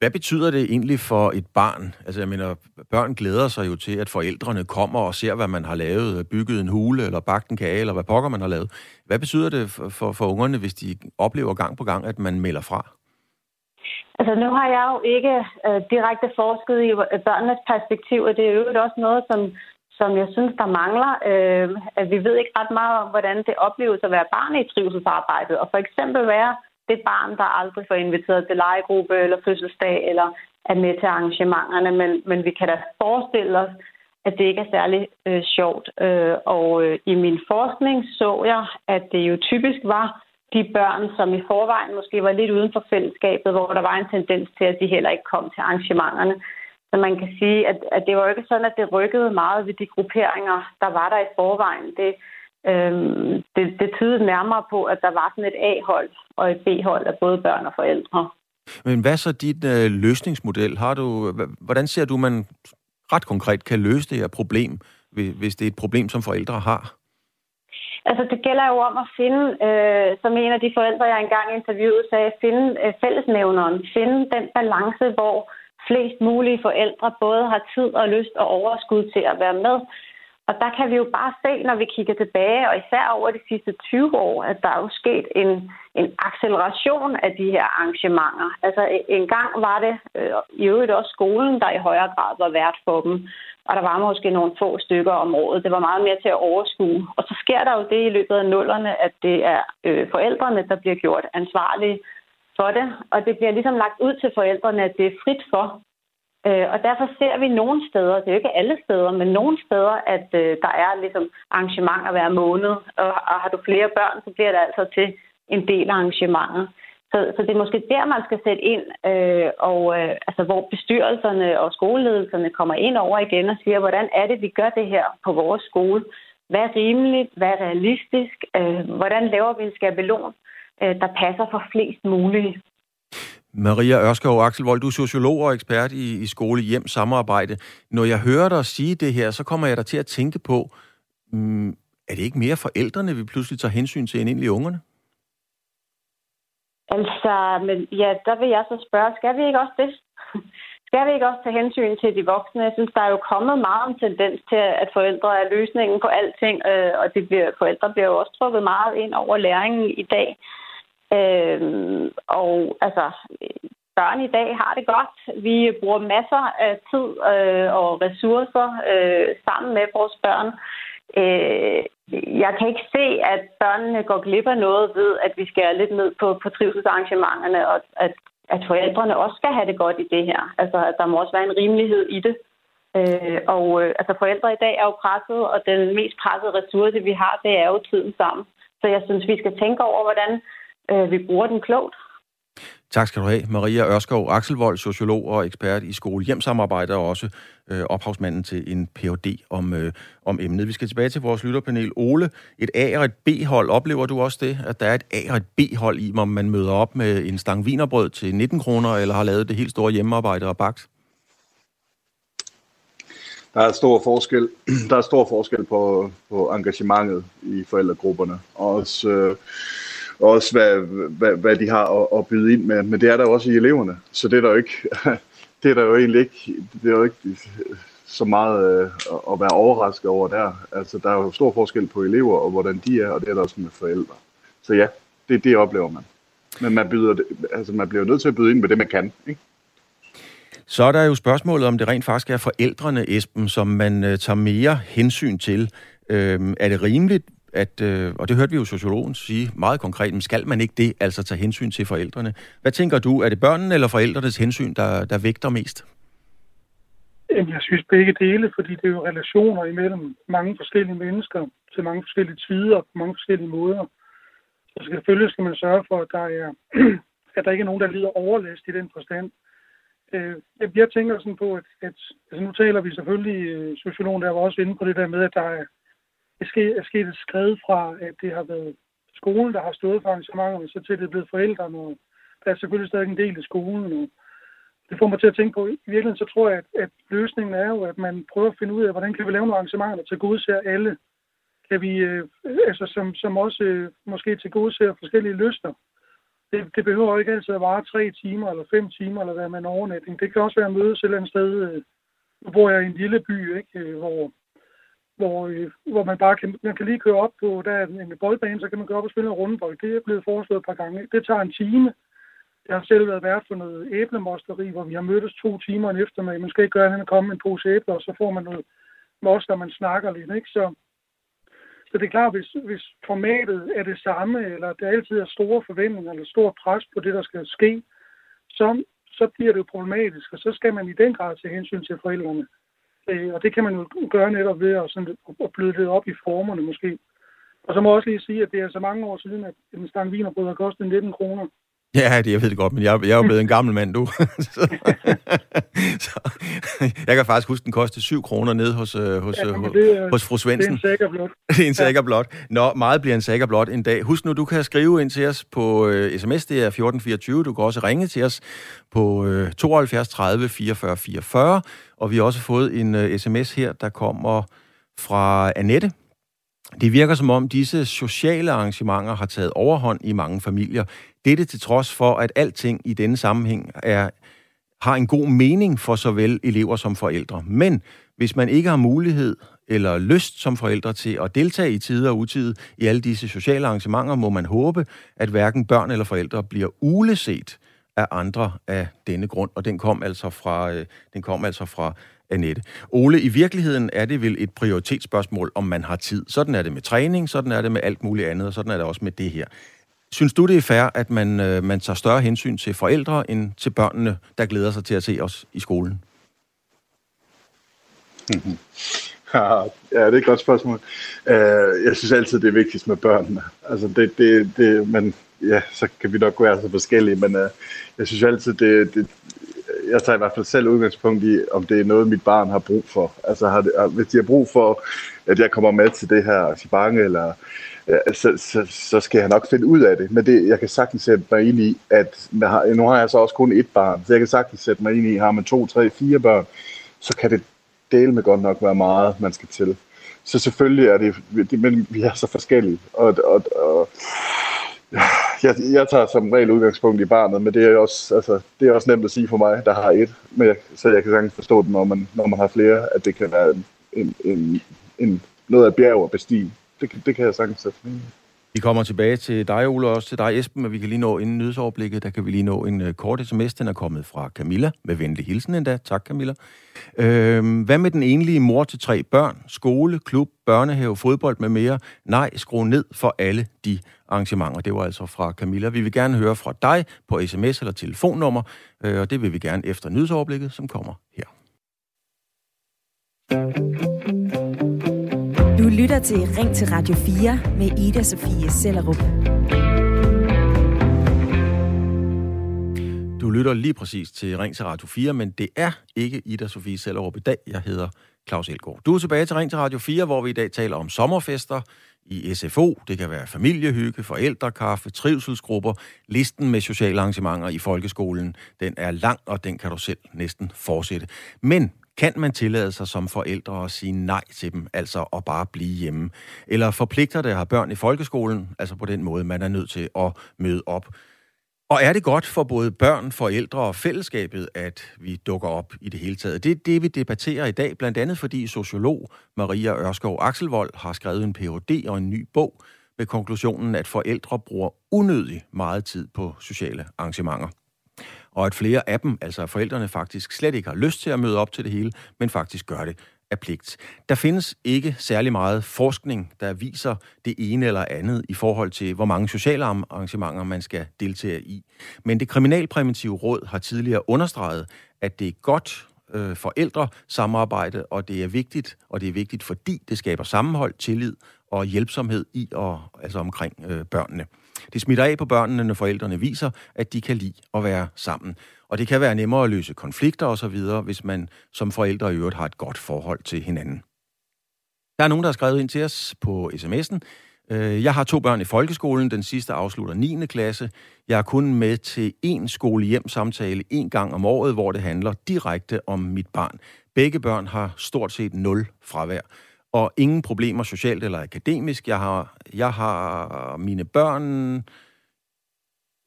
Hvad betyder det egentlig for et barn? Altså, jeg mener, børn glæder sig jo til, at forældrene kommer og ser, hvad man har lavet, bygget en hule, eller bagt en kage, eller hvad pokker man har lavet. Hvad betyder det for, for, for ungerne, hvis de oplever gang på gang, at man melder fra? Altså, nu har jeg jo ikke øh, direkte forsket i øh, børnenes perspektiv, og det er jo også noget, som, som jeg synes, der mangler. Øh, at vi ved ikke ret meget om, hvordan det opleves at være barn i trivselsarbejdet, og for eksempel være det barn, der aldrig får inviteret til legegruppe eller fødselsdag eller er med til arrangementerne, men, men vi kan da forestille os, at det ikke er særlig øh, sjovt. Øh, og øh, i min forskning så jeg, at det jo typisk var de børn, som i forvejen måske var lidt uden for fællesskabet, hvor der var en tendens til, at de heller ikke kom til arrangementerne. Så man kan sige, at, at det var jo ikke sådan, at det rykkede meget ved de grupperinger, der var der i forvejen. Det, Øhm, det, det tydede nærmere på, at der var sådan et A-hold og et B-hold af både børn og forældre. Men hvad så dit øh, løsningsmodel? Har du, hvordan ser du, man ret konkret kan løse det her problem, hvis det er et problem, som forældre har? Altså, det gælder jo om at finde, øh, som en af de forældre, jeg engang interviewede, sagde, finde øh, fællesnævneren, finde den balance, hvor flest mulige forældre både har tid og lyst og overskud til at være med. Og der kan vi jo bare se, når vi kigger tilbage, og især over de sidste 20 år, at der er jo sket en, en acceleration af de her arrangementer. Altså en gang var det øh, i øvrigt også skolen, der i højere grad var vært for dem. Og der var måske nogle få stykker om året. Det var meget mere til at overskue. Og så sker der jo det i løbet af nullerne, at det er øh, forældrene, der bliver gjort ansvarlige for det. Og det bliver ligesom lagt ud til forældrene, at det er frit for, Øh, og derfor ser vi nogle steder, det er jo ikke alle steder, men nogle steder, at øh, der er ligesom arrangementer hver måned. Og, og har du flere børn, så bliver det altså til en del arrangementer. Så, så det er måske der, man skal sætte ind, øh, og øh, altså, hvor bestyrelserne og skoleledelserne kommer ind over igen og siger, hvordan er det, vi gør det her på vores skole? Hvad er rimeligt? Hvad er realistisk? Øh, hvordan laver vi en skabelon, øh, der passer for flest mulige? Maria Ørskov Axel Vold, du er sociolog og ekspert i, i skole hjem samarbejde. Når jeg hører dig sige det her, så kommer jeg da til at tænke på, mm, er det ikke mere forældrene, vi pludselig tager hensyn til end egentlig ungerne? Altså, men ja, der vil jeg så spørge, skal vi ikke også det? skal vi ikke også tage hensyn til de voksne? Jeg synes, der er jo kommet meget en tendens til, at forældre er løsningen på alting, øh, og det bliver, forældre bliver jo også trukket meget ind over læringen i dag. Øh, og altså, børn i dag har det godt. Vi bruger masser af tid øh, og ressourcer øh, sammen med vores børn. Øh, jeg kan ikke se, at børnene går glip af noget ved, at vi skærer lidt ned på, på trivselsarrangementerne, og at, at forældrene også skal have det godt i det her. Altså, at der må også være en rimelighed i det. Øh, og øh, altså, forældre i dag er jo presset, og den mest pressede ressource, vi har, det er jo tiden sammen. Så jeg synes, vi skal tænke over, hvordan øh, vi bruger den klogt. Tak skal du have. Maria Ørskov, Akselvold, sociolog og ekspert i skole-hjem-samarbejde, og også øh, ophavsmanden til en Ph.D. Om, øh, om emnet. Vi skal tilbage til vores lytterpanel. Ole, et A- og et B-hold, oplever du også det, at der er et A- og et B-hold i, om man møder op med en stang vinerbrød til 19 kroner, eller har lavet det helt store hjemmearbejde og bagt? Der er stor forskel, der er stor forskel på, på engagementet i forældregrupperne. Og også... Øh, og også hvad, hvad, hvad de har at, at byde ind med. Men det er der også i eleverne, så det er der jo ikke, det er der jo egentlig ikke, det er jo ikke så meget øh, at være overrasket over der. Altså, der er jo stor forskel på elever og hvordan de er, og det er der også med forældre. Så ja, det, det oplever man. Men man, byder, altså, man bliver nødt til at byde ind med det, man kan. Ikke? Så er der jo spørgsmålet, om det rent faktisk er forældrene, Esben, som man øh, tager mere hensyn til. Øhm, er det rimeligt, at, øh, og det hørte vi jo sociologen sige meget konkret, men skal man ikke det, altså tage hensyn til forældrene? Hvad tænker du, er det børnene eller forældrenes hensyn, der, der vægter mest? Jamen, jeg synes begge dele, fordi det er jo relationer imellem mange forskellige mennesker til mange forskellige tider på mange forskellige måder. Så selvfølgelig skal man sørge for, at der, er, at der ikke er nogen, der lider overlast i den forstand. Øh, jeg tænker sådan på, at, at altså nu taler vi selvfølgelig, øh, sociologen der var også inde på det der med, at der er er sket et skred fra, at det har været skolen, der har stået for arrangementerne, så til det er blevet forældrene. Og der er selvfølgelig stadig en del i skolen. Og det får mig til at tænke på, i virkeligheden så tror jeg, at, at løsningen er jo, at man prøver at finde ud af, hvordan kan vi lave nogle arrangementer, til gode ser alle. Kan vi, øh, altså som, som også øh, måske til gode ser forskellige lyster. Det, det behøver ikke altid at vare tre timer eller fem timer, eller være med en overnatning. Det kan også være at mødes et eller andet sted, øh, hvor jeg er i en lille by, ikke? Øh, hvor, hvor, øh, hvor man bare kan, man kan lige køre op på, der er en boldbane, så kan man gå op og spille en rundebold. Det er blevet foreslået et par gange. Det tager en time. Jeg har selv været vært for noget æblemosteri, hvor vi har mødtes to timer en eftermiddag. Man skal ikke gøre andet end at komme en pose æbler, og så får man noget most, og man snakker lidt. Ikke? Så, så det er klart, hvis, hvis formatet er det samme, eller der altid er store forventninger, eller stor pres på det, der skal ske, så, så bliver det jo problematisk, og så skal man i den grad tage hensyn til forældrene. Øh, og det kan man jo gøre netop ved at, sådan, at bløde det op i formerne måske. Og så må jeg også lige sige, at det er så mange år siden, at en stang vinerbrød har kostet 19 kroner. Ja, det, jeg ved det godt, men jeg, jeg er jo blevet en gammel mand, du. så, så, jeg kan faktisk huske, den kostede 7 kroner ned hos, øh, hos, ja, hos, det, hos fru Svendsen. Det er en sækker blot. det er en sækker blot. Nå, meget bliver en sækker blot en dag. Husk nu, du kan skrive ind til os på uh, sms, det er 1424. Du kan også ringe til os på uh, 72 30 44 44. Og vi har også fået en uh, sms her, der kommer fra Annette. Det virker som om disse sociale arrangementer har taget overhånd i mange familier. Dette til trods for, at alting i denne sammenhæng er, har en god mening for såvel elever som forældre. Men hvis man ikke har mulighed eller lyst som forældre til at deltage i tider og utid i alle disse sociale arrangementer, må man håbe, at hverken børn eller forældre bliver uleset af andre af denne grund. Og den kom altså fra, øh, den kom altså fra Annette. Ole, i virkeligheden er det vel et prioritetsspørgsmål, om man har tid. Sådan er det med træning, sådan er det med alt muligt andet, og sådan er det også med det her. Synes du, det er fair, at man, øh, man tager større hensyn til forældre end til børnene, der glæder sig til at se os i skolen? Ja, det er et godt spørgsmål. Uh, jeg synes altid, det er vigtigst med børnene. Altså, det, det, det, men ja, så kan vi nok være så forskellige, men uh, jeg synes altid, det, det, jeg tager i hvert fald selv udgangspunkt i, om det er noget, mit barn har brug for. Altså, har det, hvis de har brug for, at jeg kommer med til det her arrangement, eller så, så, så skal jeg nok finde ud af det. Men det, jeg kan sagtens sætte mig ind i, at nu har jeg så også kun et barn, så jeg kan sagtens sætte mig ind i, har man to, tre, fire børn, så kan det dele med godt nok være meget, man skal til. Så selvfølgelig er det, men vi er så forskellige. Og, og, og jeg, jeg tager som regel udgangspunkt i barnet, men det er også, altså, det er også nemt at sige for mig, der har et. Men jeg, så jeg kan sagtens forstå det, når man, når man har flere, at det kan være en, en, en, en noget af bjerg og bestige. Det, det kan jeg sagtens sætte vi kommer tilbage til dig, Ole, og også til dig, Esben, men vi kan lige nå inden nyhedsoverblikket, der kan vi lige nå en uh, kort sms, den er kommet fra Camilla, med venlig hilsen endda. Tak, Camilla. Øhm, hvad med den enlige mor til tre børn? Skole, klub, børnehave, fodbold med mere? Nej, skru ned for alle de arrangementer. Det var altså fra Camilla. Vi vil gerne høre fra dig på sms eller telefonnummer, øh, og det vil vi gerne efter nyhedsoverblikket, som kommer her. Du lytter til Ring til Radio 4 med Ida Sofie Sellerup. Du lytter lige præcis til Ring til Radio 4, men det er ikke Ida Sofie Sellerup i dag. Jeg hedder Claus Elgaard. Du er tilbage til Ring til Radio 4, hvor vi i dag taler om sommerfester i SFO. Det kan være familiehygge, forældrekaffe, trivselsgrupper. Listen med sociale arrangementer i folkeskolen, den er lang, og den kan du selv næsten fortsætte. Men kan man tillade sig som forældre at sige nej til dem, altså at bare blive hjemme? Eller forpligter det at have børn i folkeskolen, altså på den måde, man er nødt til at møde op? Og er det godt for både børn, forældre og fællesskabet, at vi dukker op i det hele taget? Det er det, vi debatterer i dag, blandt andet fordi sociolog Maria Ørskov Akselvold har skrevet en Ph.D. og en ny bog med konklusionen, at forældre bruger unødig meget tid på sociale arrangementer og at flere af dem, altså forældrene, faktisk slet ikke har lyst til at møde op til det hele, men faktisk gør det af pligt. Der findes ikke særlig meget forskning, der viser det ene eller andet i forhold til, hvor mange sociale arrangementer man skal deltage i. Men det kriminalpræventive råd har tidligere understreget, at det er godt øh, forældre samarbejde, og det er vigtigt, og det er vigtigt, fordi det skaber sammenhold, tillid og hjælpsomhed i og altså omkring øh, børnene. Det smitter af på børnene, når forældrene viser, at de kan lide at være sammen. Og det kan være nemmere at løse konflikter osv., hvis man som forældre i øvrigt har et godt forhold til hinanden. Der er nogen, der har skrevet ind til os på sms'en. Øh, jeg har to børn i folkeskolen. Den sidste afslutter 9. klasse. Jeg er kun med til én skole-hjem-samtale en gang om året, hvor det handler direkte om mit barn. Begge børn har stort set nul fravær og ingen problemer socialt eller akademisk. Jeg har, jeg har mine børn...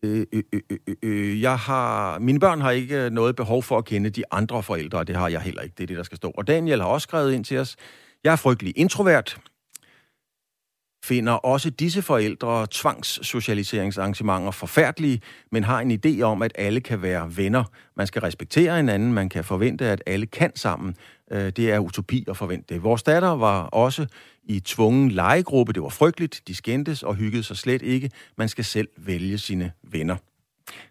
Øh, øh, øh, øh, jeg har, mine børn har ikke noget behov for at kende de andre forældre, og det har jeg heller ikke. Det er det, der skal stå. Og Daniel har også skrevet ind til os. Jeg er frygtelig introvert finder også disse forældre tvangssocialiseringsarrangementer forfærdelige, men har en idé om, at alle kan være venner. Man skal respektere hinanden, man kan forvente, at alle kan sammen. Øh, det er utopi at forvente det. Vores datter var også i tvungen legegruppe. Det var frygteligt. De skændtes og hyggede sig slet ikke. Man skal selv vælge sine venner.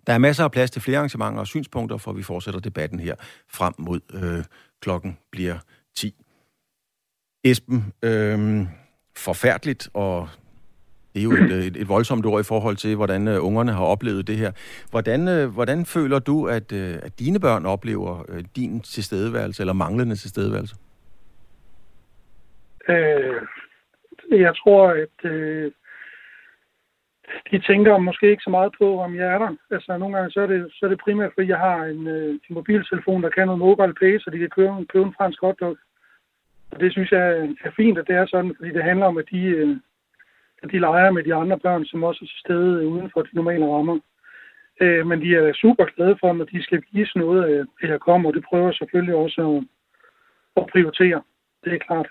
Der er masser af plads til flere arrangementer og synspunkter, for vi fortsætter debatten her frem mod øh, klokken bliver 10. Esben, øh, forfærdeligt, og det er jo et, et, et voldsomt ord i forhold til, hvordan uh, ungerne har oplevet det her. Hvordan, uh, hvordan føler du, at, uh, at dine børn oplever uh, din tilstedeværelse, eller manglende tilstedeværelse? Øh, jeg tror, at øh, de tænker måske ikke så meget på, om jeg er der. Altså, nogle gange så er det, så er det primært, fordi jeg har en, øh, en mobiltelefon, der kan noget mobile pay, så de kan købe, købe en fransk hotdog. Og det synes jeg er fint, at det er sådan, fordi det handler om, at de, øh, at de leger med de andre børn, som også er til stede uden for de normale rammer. Øh, men de er super glade for, at de skal vise noget af det, jeg kommer, og det prøver selvfølgelig også at, at prioritere. Det er klart.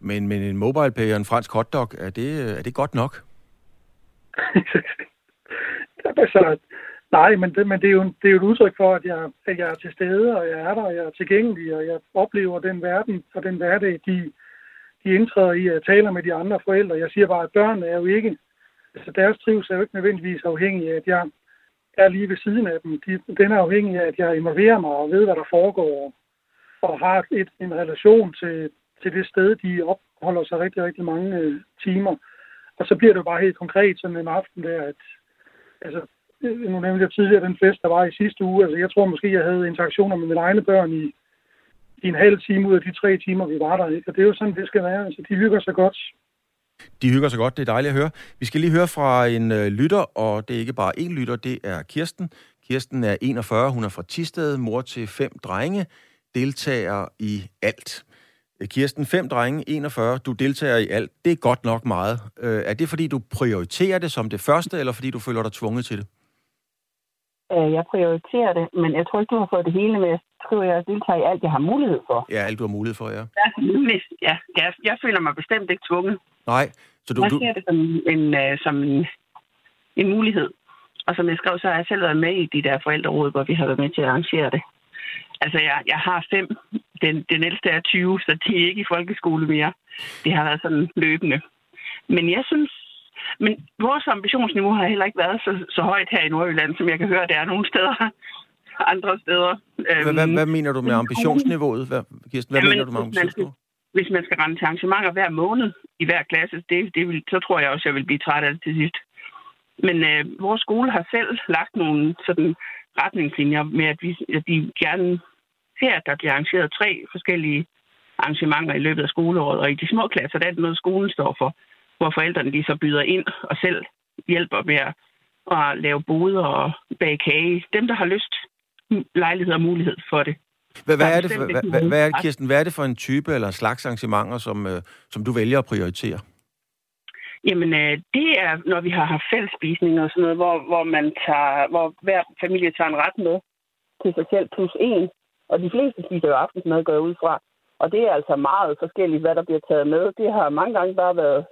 Men, men en mobile pay og en fransk hotdog, er det, er det godt nok? altså, Nej, men det, men det, er jo, det er jo et udtryk for, at jeg, at jeg er til stede, og jeg er der, og jeg er tilgængelig, og jeg oplever den verden og den hverdag, de, de indtræder i, at taler med de andre forældre. Jeg siger bare, at børn er jo ikke, altså deres trivsel er jo ikke nødvendigvis afhængig af, at jeg er lige ved siden af dem. De, den er afhængig af, at jeg involverer mig og ved, hvad der foregår, og har et, en relation til, til det sted, de opholder sig rigtig, rigtig mange øh, timer. Og så bliver det jo bare helt konkret sådan en aften der, at altså, nu nævnte jeg tidligere den fest, der var i sidste uge. Altså, jeg tror måske, jeg havde interaktioner med mine egne børn i, i en halv time ud af de tre timer, vi var der. Og det er jo sådan, det skal være. Altså, de hygger sig godt. De hygger sig godt, det er dejligt at høre. Vi skal lige høre fra en øh, lytter, og det er ikke bare én lytter, det er Kirsten. Kirsten er 41, hun er fra Tisted, mor til fem drenge, deltager i alt. Øh, Kirsten, fem drenge, 41, du deltager i alt. Det er godt nok meget. Øh, er det, fordi du prioriterer det som det første, eller fordi du føler dig tvunget til det? Øh, jeg prioriterer det, men jeg tror ikke, du har fået det hele med. Jeg tror, jeg deltager i alt, jeg har mulighed for. Ja, alt du har mulighed for, ja. Ja, ja jeg, jeg føler mig bestemt ikke tvunget. Nej, så du... Jeg ser det som en, uh, som en, en mulighed. Og som jeg skrev, så har jeg selv været med i de der forældreråd, hvor vi har været med til at arrangere det. Altså, jeg, jeg har fem. Den, den ældste er 20, så de er ikke i folkeskole mere. Det har været sådan løbende. Men jeg synes, men vores ambitionsniveau har heller ikke været så, så højt her i Nordjylland, som jeg kan høre, det er nogle steder andre steder. Hvad, hvad, hvad mener du med ambitionsniveauet? Hvad, Kirsten, hvad Jamen, mener du med ambitionsniveauet? Hvis man skal rende til arrangementer hver måned i hver klasse, det, det vil, så tror jeg også, jeg vil blive træt af det til sidst. Men øh, vores skole har selv lagt nogle sådan retningslinjer med, at vi, at vi gerne ser, at der bliver arrangeret tre forskellige arrangementer i løbet af skoleåret. Og i de små klasser, der er det noget, skolen står for, hvor forældrene de så byder ind og selv hjælper med at, at lave boder og bage kage. Dem, der har lyst, lejlighed og mulighed for det. Hvad, hvad, er det for, hvad, hvad, hvad, er, Kirsten, hvad er det for en type eller slags arrangementer, som, øh, som du vælger at prioritere? Jamen, øh, det er, når vi har haft fællesspisning og sådan noget, hvor, hvor, man tager, hvor hver familie tager en ret med til sig selv plus en. Og de fleste spiser jo aftensmad, går jeg ud fra. Og det er altså meget forskelligt, hvad der bliver taget med. Det har mange gange bare været,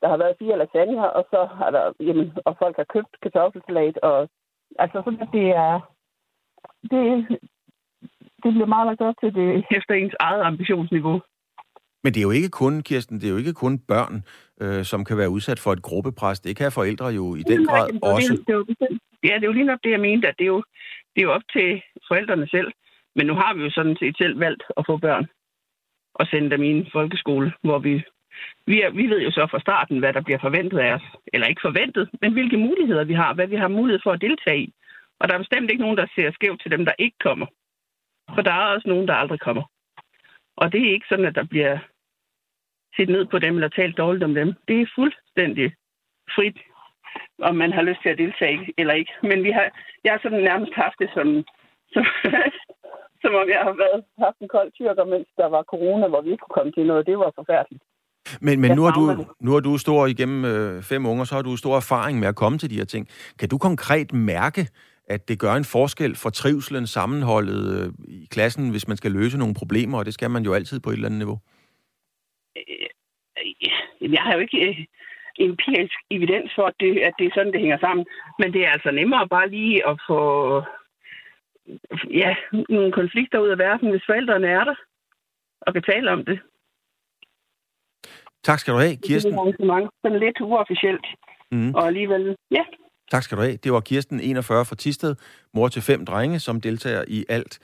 der har været fire lasagne, og så har der, jamen, og folk har købt kartoffelsalat, og altså sådan, det er, det, det bliver meget lagt op til det efter ens eget ambitionsniveau. Men det er jo ikke kun, Kirsten, det er jo ikke kun børn, øh, som kan være udsat for et gruppepres. Det kan forældre jo i den grad det, også. Det, det, det, ja, det er jo lige nok det, jeg mente, at det er, jo, det er jo op til forældrene selv. Men nu har vi jo sådan set selv valgt at få børn og sende dem i en folkeskole, hvor vi, vi, er, vi ved jo så fra starten, hvad der bliver forventet af os. Eller ikke forventet, men hvilke muligheder vi har, hvad vi har mulighed for at deltage i. Og der er bestemt ikke nogen, der ser skævt til dem, der ikke kommer. For der er også nogen, der aldrig kommer. Og det er ikke sådan, at der bliver set ned på dem eller talt dårligt om dem. Det er fuldstændig frit, om man har lyst til at deltage eller ikke. Men vi har, jeg har sådan nærmest haft det som, som, som om jeg har været, haft en kold tyrker, mens der var corona, hvor vi ikke kunne komme til noget. Det var forfærdeligt. Men, men nu, har du, nu har du stor igennem øh, fem unger, så har du stor erfaring med at komme til de her ting. Kan du konkret mærke, at det gør en forskel for trivselen, sammenholdet øh, i klassen, hvis man skal løse nogle problemer, og det skal man jo altid på et eller andet niveau? Øh, jeg har jo ikke øh, empirisk evidens for, at det, at det er sådan, det hænger sammen. Men det er altså nemmere bare lige at få ja, nogle konflikter ud af verden, hvis forældrene er der og kan tale om det. Tak skal du have, Kirsten. Det er sådan lidt uofficielt. Mm. Og alligevel, ja. Tak skal du have. Det var Kirsten, 41 fra Tisted, mor til fem drenge, som deltager i alt,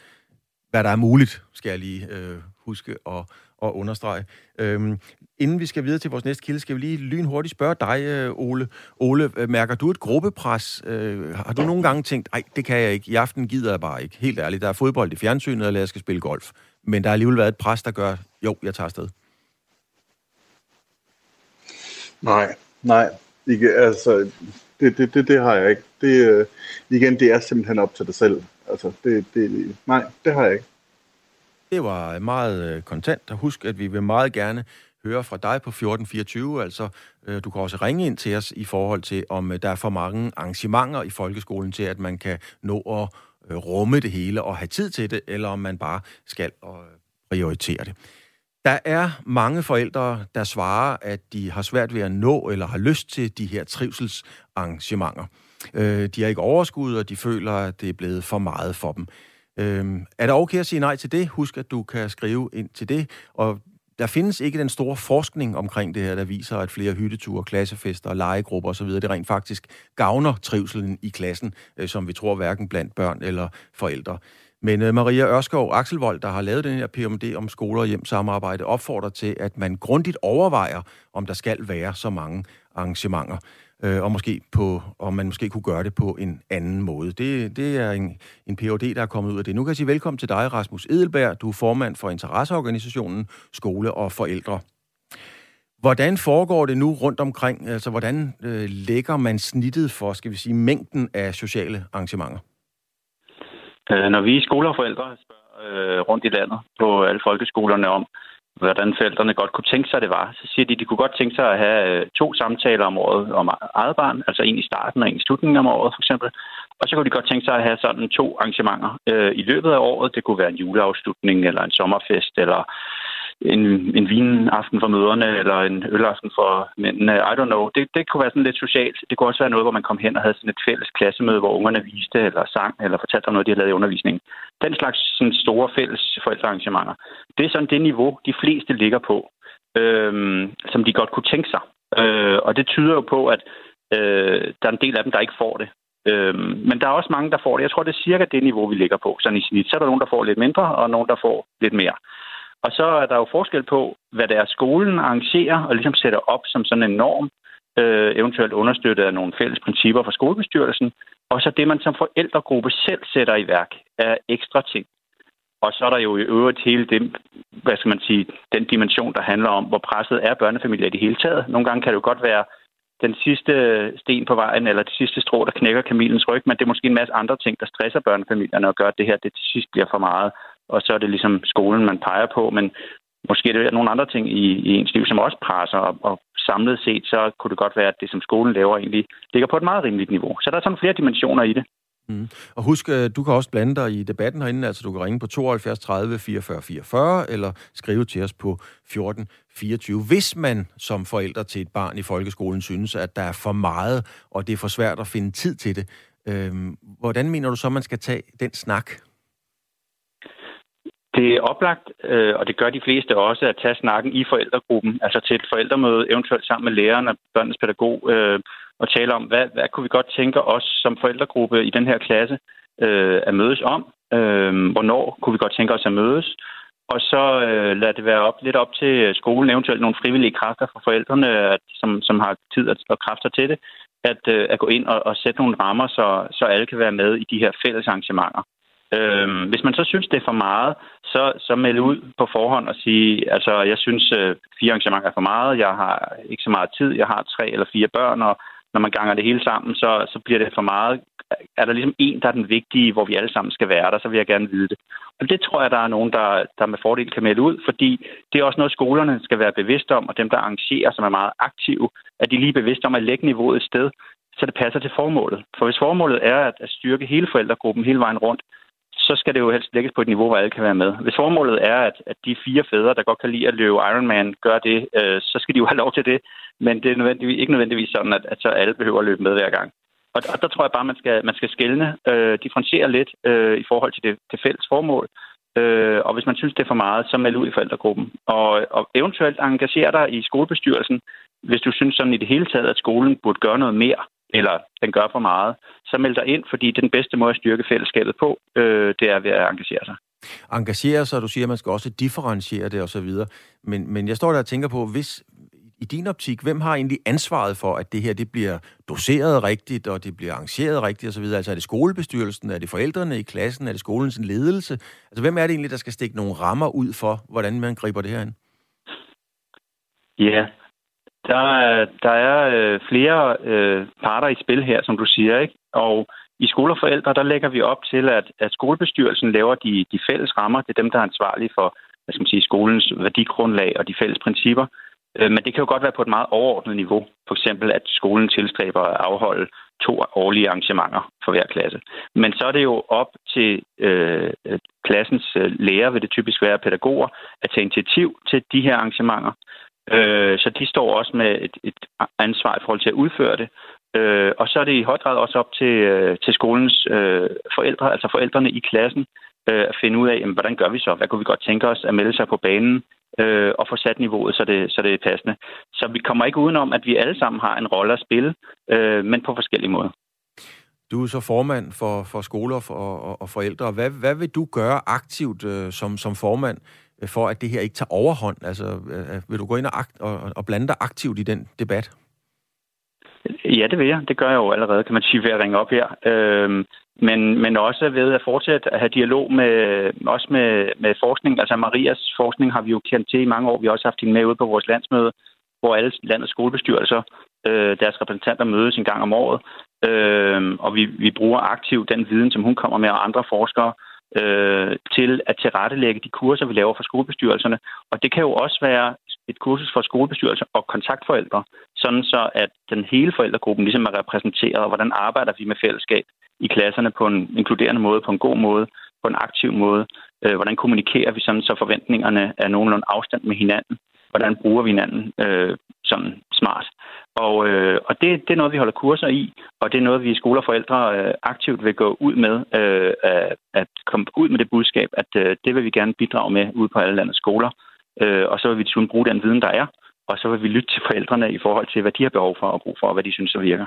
hvad der er muligt, skal jeg lige øh, huske at, at understrege. Øhm, inden vi skal videre til vores næste kilde, skal vi lige lynhurtigt spørge dig, øh, Ole. Ole, øh, mærker du et gruppepres? Øh, har du nogle gange tænkt, nej, det kan jeg ikke. I aften gider jeg bare ikke. Helt ærligt, der er fodbold i fjernsynet, eller jeg skal spille golf. Men der har alligevel været et pres, der gør, jo, jeg tager afsted. Nej, nej. Ikke, altså, det, det, det, det har jeg ikke. Det, øh, igen, det er simpelthen op til dig selv. Altså, det, det, nej, det har jeg ikke. Det var meget øh, kontant. Og husk, at vi vil meget gerne høre fra dig på 1424. Altså, øh, du kan også ringe ind til os i forhold til, om øh, der er for mange arrangementer i folkeskolen til, at man kan nå at øh, rumme det hele og have tid til det, eller om man bare skal og øh, prioritere det. Der er mange forældre, der svarer, at de har svært ved at nå eller har lyst til de her trivselsarrangementer. Øh, de har ikke overskud, og de føler, at det er blevet for meget for dem. Øh, er det okay at sige nej til det? Husk, at du kan skrive ind til det. Og der findes ikke den store forskning omkring det her, der viser, at flere hytteture, klassefester, legegrupper osv., det rent faktisk gavner trivselen i klassen, øh, som vi tror hverken blandt børn eller forældre. Men øh, Maria Ørskov Axelvold, der har lavet den her PMD om skoler og hjem samarbejde, opfordrer til, at man grundigt overvejer, om der skal være så mange arrangementer, øh, og måske på, om man måske kunne gøre det på en anden måde. Det, det er en, en PhD, der er kommet ud af det. Nu kan jeg sige velkommen til dig, Rasmus Edelberg. Du er formand for interesseorganisationen Skole og Forældre. Hvordan foregår det nu rundt omkring? Altså, hvordan øh, lægger man snittet for, skal vi sige, mængden af sociale arrangementer? Øh, når vi skoleforældre skoler og forældre spørger øh, rundt i landet på alle folkeskolerne om, hvordan forældrene godt kunne tænke sig, at det var. Så siger de, at de kunne godt tænke sig at have øh, to samtaler om året om eget barn, altså en i starten og en i slutningen om året for eksempel. Og så kunne de godt tænke sig at have sådan to arrangementer øh, i løbet af året. Det kunne være en juleafslutning eller en sommerfest eller en, en vinaften for møderne, eller en ølaften for mændene. I don't know. Det, det kunne være sådan lidt socialt. Det kunne også være noget, hvor man kom hen og havde sådan et fælles klassemøde, hvor ungerne viste, eller sang, eller fortalte om noget, de havde lavet i undervisningen. Den slags sådan store fælles forældrearrangementer. Det er sådan det niveau, de fleste ligger på, øhm, som de godt kunne tænke sig. Øh, og det tyder jo på, at øh, der er en del af dem, der ikke får det. Øhm, men der er også mange, der får det. Jeg tror, det er cirka det niveau, vi ligger på. Sådan i snit. Så er der nogen, der får lidt mindre, og nogen, der får lidt mere. Og så er der jo forskel på, hvad det er, skolen arrangerer og ligesom sætter op som sådan en norm, øh, eventuelt understøttet af nogle fælles principper for skolebestyrelsen, og så det, man som forældregruppe selv sætter i værk af ekstra ting. Og så er der jo i øvrigt hele den, hvad skal man sige, den dimension, der handler om, hvor presset er børnefamilier i det hele taget. Nogle gange kan det jo godt være den sidste sten på vejen, eller det sidste strå, der knækker kamilens ryg, men det er måske en masse andre ting, der stresser børnefamilierne og gør, at det her det til sidst bliver for meget og så er det ligesom skolen, man peger på, men måske er det nogle andre ting i, i ens liv, som også presser, og, og samlet set, så kunne det godt være, at det, som skolen laver, egentlig ligger på et meget rimeligt niveau. Så der er sådan flere dimensioner i det. Mm. Og husk, øh, du kan også blande dig i debatten herinde, altså du kan ringe på 72 30 44 44, eller skrive til os på 14 24. Hvis man som forældre til et barn i folkeskolen synes, at der er for meget, og det er for svært at finde tid til det, øhm, hvordan mener du så, man skal tage den snak? Det er oplagt, øh, og det gør de fleste også, at tage snakken i forældregruppen, altså til et forældremøde, eventuelt sammen med læreren og børnenes pædagog, øh, og tale om, hvad, hvad kunne vi godt tænke os som forældregruppe i den her klasse øh, at mødes om? Øh, hvornår kunne vi godt tænke os at mødes? Og så øh, lad det være op, lidt op til skolen, eventuelt nogle frivillige kræfter fra forældrene, at, som, som har tid og kræfter til det, at, øh, at gå ind og, og sætte nogle rammer, så, så alle kan være med i de her fælles arrangementer. Øhm, hvis man så synes, det er for meget, så, så meld ud på forhånd og sige, altså jeg synes, øh, fire arrangementer er for meget, jeg har ikke så meget tid, jeg har tre eller fire børn, og når man ganger det hele sammen, så, så bliver det for meget. Er der ligesom en, der er den vigtige, hvor vi alle sammen skal være der, så vil jeg gerne vide det. Og det tror jeg, der er nogen, der, der med fordel kan melde ud, fordi det er også noget, skolerne skal være bevidste om, og dem, der arrangerer, som er meget aktive, at de lige er bevidste om at lægge niveauet et sted, så det passer til formålet. For hvis formålet er at, at styrke hele forældregruppen hele vejen rundt, så skal det jo helst lægges på et niveau, hvor alle kan være med. Hvis formålet er, at, at de fire fædre, der godt kan lide at løbe Ironman, gør det, øh, så skal de jo have lov til det. Men det er nødvendigvis, ikke nødvendigvis sådan, at, at så alle behøver at løbe med hver gang. Og, og der tror jeg bare, man skal, man skal skælne, øh, differentiere lidt øh, i forhold til det, det fælles formål. Øh, og hvis man synes, det er for meget, så meld ud i forældregruppen. Og, og eventuelt engagere dig i skolebestyrelsen, hvis du synes sådan i det hele taget, at skolen burde gøre noget mere eller den gør for meget, så meld dig ind, fordi det er den bedste måde at styrke fællesskabet på, øh, det er ved at engagere sig. Engagere sig, du siger, at man skal også differentiere det osv., men, men jeg står der og tænker på, hvis i din optik, hvem har egentlig ansvaret for, at det her det bliver doseret rigtigt, og det bliver arrangeret rigtigt osv.? Altså er det skolebestyrelsen, er det forældrene i klassen, er det skolens ledelse? Altså hvem er det egentlig, der skal stikke nogle rammer ud for, hvordan man griber det her ind? Ja, der, øh, der er øh, flere øh, parter i spil her, som du siger, ikke? Og i skole og forældre, der lægger vi op til, at, at skolebestyrelsen laver de, de fælles rammer. Det er dem, der er ansvarlige for hvad skal man sige, skolens værdigrundlag og de fælles principper. Øh, men det kan jo godt være på et meget overordnet niveau. For eksempel, at skolen tilstræber at afholde to årlige arrangementer for hver klasse. Men så er det jo op til øh, øh klassens øh, lærer, vil det typisk være pædagoger, at tage initiativ til de her arrangementer. Øh, så de står også med et, et ansvar i forhold til at udføre det. Øh, og så er det i høj grad også op til, øh, til skolens øh, forældre, altså forældrene i klassen, øh, at finde ud af, jamen, hvordan gør vi så? Hvad kunne vi godt tænke os at melde sig på banen øh, og få sat niveauet, så det, så det er passende. Så vi kommer ikke udenom, at vi alle sammen har en rolle at spille, øh, men på forskellige måder. Du er så formand for, for skoler og, og, og forældre. Hvad, hvad vil du gøre aktivt øh, som, som formand for, at det her ikke tager overhånd? Altså, øh, øh, vil du gå ind og, akt, og, og blande dig aktivt i den debat? Ja, det vil jeg. Det gør jeg jo allerede, kan man sige, ved at ringe op her. Øhm, men, men også ved at fortsætte at have dialog med, også med, med forskning. Altså Marias forskning har vi jo kendt til i mange år. Vi har også haft hende med ude på vores landsmøde, hvor alle landets skolebestyrelser, øh, deres repræsentanter mødes en gang om året. Øh, og vi, vi bruger aktivt den viden, som hun kommer med, og andre forskere, øh, til at tilrettelægge de kurser, vi laver for skolebestyrelserne. Og det kan jo også være et kursus for skolebestyrelser og kontaktforældre, sådan så at den hele forældregruppen ligesom er repræsenteret, og hvordan arbejder vi med fællesskab i klasserne på en inkluderende måde, på en god måde, på en aktiv måde. Øh, hvordan kommunikerer vi sådan, så forventningerne er nogenlunde afstand med hinanden? Hvordan bruger vi hinanden øh, sådan smart? Og, øh, og det, det er noget, vi holder kurser i, og det er noget, vi i skoler og forældre øh, aktivt vil gå ud med, øh, at komme ud med det budskab, at øh, det vil vi gerne bidrage med ude på alle landets skoler. Øh, og så vil vi desuden bruge den viden, der er, og så vil vi lytte til forældrene i forhold til, hvad de har behov for og brug for, og hvad de synes, der virker.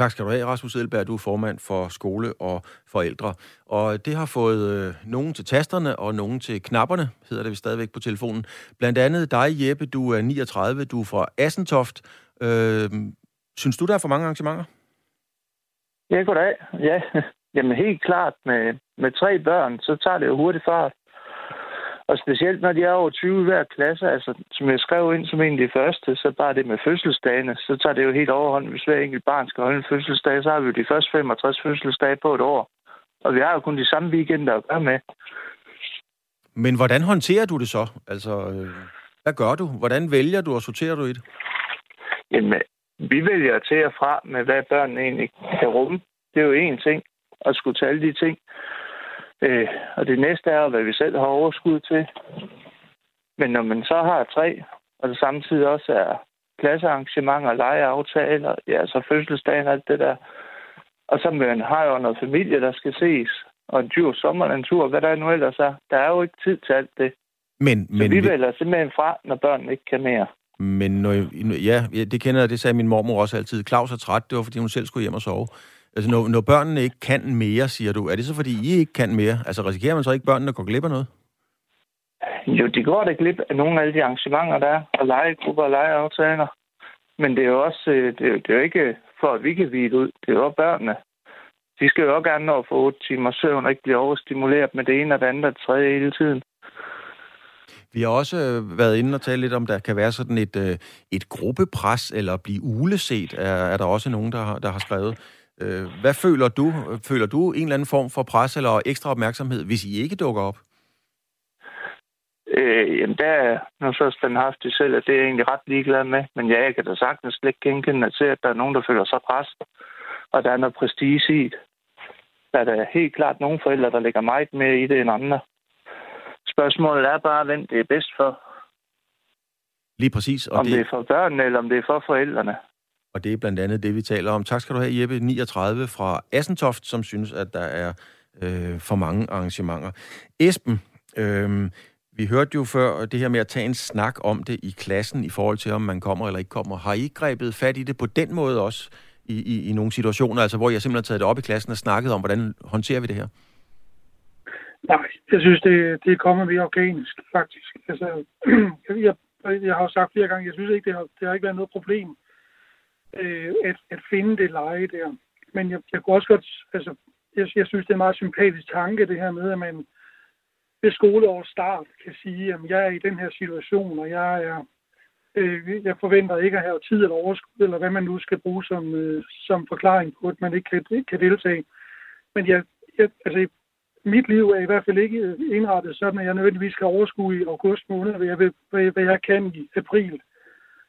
Tak skal du have, Rasmus Edelberg. Du er formand for skole og forældre. Og det har fået øh, nogen til tasterne og nogen til knapperne, hedder det vi stadigvæk på telefonen. Blandt andet dig, Jeppe, du er 39, du er fra Assentoft. Øh, synes du, der er for mange arrangementer? Ja, goddag. Ja, jamen helt klart. Med, med tre børn, så tager det jo hurtigt fart. Og specielt når de er over 20 hver klasse, altså som jeg skrev ind som en af de første, så bare det med fødselsdagene, så tager det jo helt overhånd. Hvis hver enkelt barn skal holde en fødselsdag, så har vi jo de første 65 fødselsdage på et år. Og vi har jo kun de samme weekender at gøre med. Men hvordan håndterer du det så? Altså, øh, hvad gør du? Hvordan vælger du og sorterer du i det? Jamen, vi vælger til og fra med, hvad børnene egentlig kan rumme. Det er jo én ting, at skulle tage alle de ting. Øh, og det næste er, hvad vi selv har overskud til. Men når man så har tre, og det samtidig også er klassearrangementer, legeaftaler, ja, så fødselsdagen og alt det der. Og så man har jo noget familie, der skal ses, og en tur sommerlantur, hvad der nu ellers er. Der er jo ikke tid til alt det. Men, så men, vi vælger simpelthen fra, når børnene ikke kan mere. Men når, ja, det kender jeg, det sagde min mormor også altid. Claus er træt, det var fordi hun selv skulle hjem og sove. Altså, når, når børnene ikke kan mere, siger du, er det så fordi, I ikke kan mere? Altså, risikerer man så ikke, børnene går glip af noget? Jo, de går da glip af nogle af de arrangementer, der er, og legegrupper og legeaftaler. Men det er jo også, øh, det er, det er jo ikke for, at vi kan vide ud. Det er jo børnene. De skal jo også gerne nå at få 8 timer søvn og ikke blive overstimuleret med det ene og det andet og det tredje hele tiden. Vi har også øh, været inde og tale lidt om, der kan være sådan et, øh, et gruppepres, eller blive uleset, er, er der også nogen, der har, der har skrevet. Øh, hvad føler du? Føler du en eller anden form for pres eller ekstra opmærksomhed, hvis I ikke dukker op? Øh, jamen, der er noget så standhaftigt selv, at det er jeg egentlig ret ligeglad med. Men ja, jeg kan da sagtens slet ikke genkende til, at der er nogen, der føler sig pres. Og der er noget prestige i det. Der er der helt klart nogle forældre, der lægger meget mere i det end andre. Spørgsmålet er bare, hvem det er bedst for. Lige præcis. Og om det... det er for børnene, eller om det er for forældrene. Og det er blandt andet det, vi taler om. Tak skal du have, Jeppe 39 fra Assentoft, som synes, at der er øh, for mange arrangementer. Esben, øh, vi hørte jo før det her med at tage en snak om det i klassen i forhold til, om man kommer eller ikke kommer. Har I grebet fat i det på den måde også i, i, i nogle situationer, altså hvor jeg simpelthen har taget det op i klassen og snakket om, hvordan håndterer vi det her? Nej, jeg synes, det, det er kommet mere organisk, faktisk. Altså, jeg, jeg har jo sagt flere gange, jeg synes ikke, det har, det har ikke været noget problem øh, at, at finde det leje der. Men jeg, jeg kunne også godt, altså, jeg, jeg synes, det er en meget sympatisk tanke, det her med, at man ved skoleårets start kan sige, at jeg er i den her situation, og jeg er øh, jeg forventer ikke at have tid eller overskud, eller hvad man nu skal bruge som, øh, som forklaring på, at man ikke kan, ikke kan deltage. Men jeg, jeg, altså, mit liv er i hvert fald ikke indrettet sådan, at jeg nødvendigvis skal overskue i august måned, hvad jeg, hvad, hvad jeg kan i april.